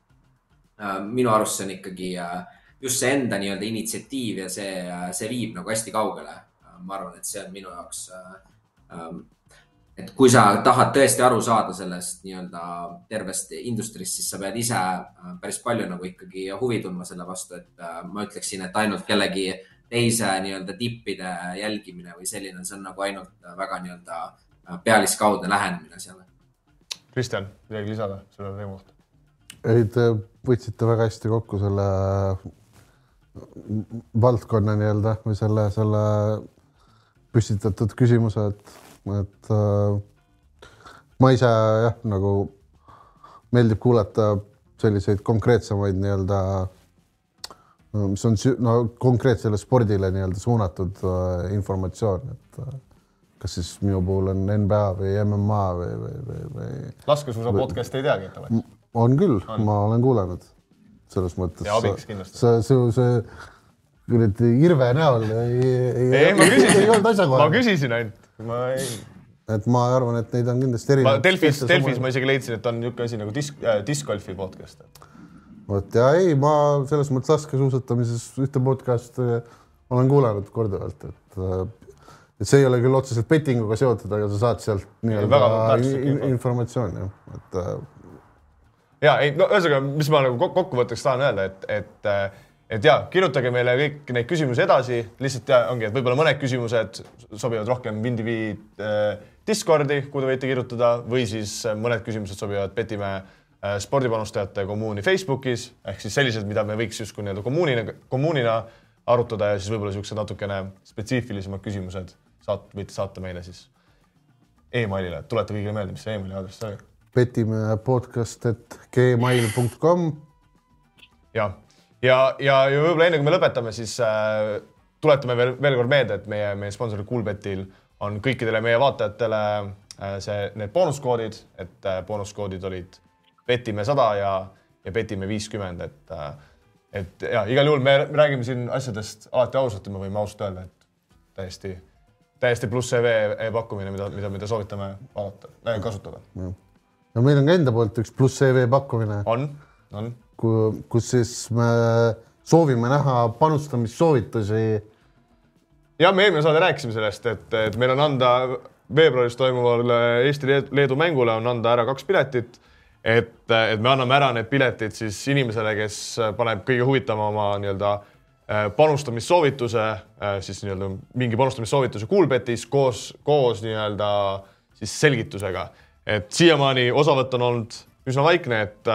äh, minu arust see on ikkagi äh, just see enda nii-öelda initsiatiiv ja see, see viib nagu hästi kaugele. ma arvan, et see on minu jaoks äh, et kui sa tahad tõesti aru saada sellest nii-öelda tervest industriist, siis sa pead ise äh, päris palju nagu ikkagi huvi tundma selle vastu, et äh, ma ütleksin, et ainult kellegi teise nii-öelda tippide jälgimine või selline, see on nagu ainult väga nii-öelda äh, pealiskaudne lähenemine seal. Kristjan, midagi lisada selle teema kohta? ei, te võtsite väga hästi kokku selle valdkonna nii-öelda või selle, selle püstitatud küsimuse, et, et äh, ma ise jah, nagu meeldib kuulata selliseid konkreetsemaid nii-öelda, mis on no konkreetsele spordile nii-öelda suunatud äh, informatsioon, et äh, kas siis minu puhul on NBA või MMA või, või, või, või laskesuusa podcast ei teagi, et oled. on küll, ma olen kuulanud selles mõttes. Ja abiks kindlasti. see, see, see kuradi Irve näol ei, ei, ei, ma ei küsisin olnud, ma asjakohane. küsisin ainult, ma ei, et ma arvan, et neid on kindlasti ma erinevaid. Delfis, Delfis ma isegi leidsin, et on niisugune asi nagu disk äh,, discgolfi podcast. vot ja ei, ma selles mõttes laskesuusatamises ühte podcast'i olen kuulanud korduvalt, et äh, et see ei ole küll otseselt bettinguga seotud, aga sa saad sealt nii-öelda informatsiooni, et äh, ja ei, no ühesõnaga, mis ma nagu kok- kokkuvõtteks tahan öelda, et, et, et ja kirjutage meile kõik neid küsimusi edasi, lihtsalt ja ongi, et võib-olla mõned küsimused sobivad rohkem Windivi äh, Discordi, kuhu te võite kirjutada või siis äh, mõned küsimused sobivad Petimäe äh, spordipanustajate kommuuni Facebookis. Ehk siis sellised, mida me võiks justkui nii-öelda kommuunina, kommuunina arutada ja siis võib-olla niisugused natukene spetsiifilisemad küsimused saat-, võite saata meile siis emailile, tuleta kõigile meelde, mis see emaili aadress oli? Petime podcast, et gmail.com ja, ja, ja, ja võib-olla enne kui me lõpetame, siis äh, tuletame veel, veel kord meelde, et meie, meie sponsoril Coolbetil on kõikidele meie vaatajatele äh, see, need boonuskoodid, et äh, boonuskoodid olid petime sada ja, ja petime viiskümmend, et äh, et ja igal juhul me räägime siin asjadest alati ausalt ja me võime ausalt öelda, et täiesti, täiesti pluss CV e-pakkumine, mida, mida, mida soovitame vaadata, kasutada. ja meil on ka enda poolt üks pluss CV pakkumine, on, on kus siis me soovime näha panustamissoovitusi ja me eelmine saade rääkisime sellest, et, et meil on anda veebruaris toimuvale Eesti-Leedu mängule on anda ära kaks piletit. et, et me anname ära need piletid siis inimesele, kes paneb kõige huvitavama nii-öelda äh, panustamissoovituse, siis nii-öelda mingi panustamissoovituse Coolbetis koos, koos nii-öelda siis selgitusega. et siiamaani osavõtt on olnud üsna vaikne, et,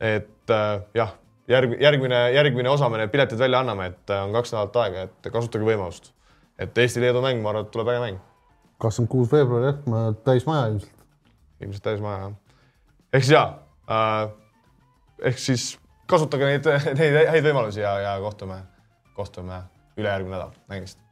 et äh, jah, järg, järgmine, järgmine osa me need piletid välja anname, et äh, on kaks nädalat aega, et kasutage võimalust. et Eesti-Leedu mäng, ma arvan, et tuleb äge mäng, kakskümmend kuus veebruar jah, ma täismaja ilmselt. ilmselt täismaja jah. ehk siis jaa äh,, ehk siis kasutage neid, neid häid võimalusi ja, ja kohtume, kohtume ülejärgmine nädal, nägemist.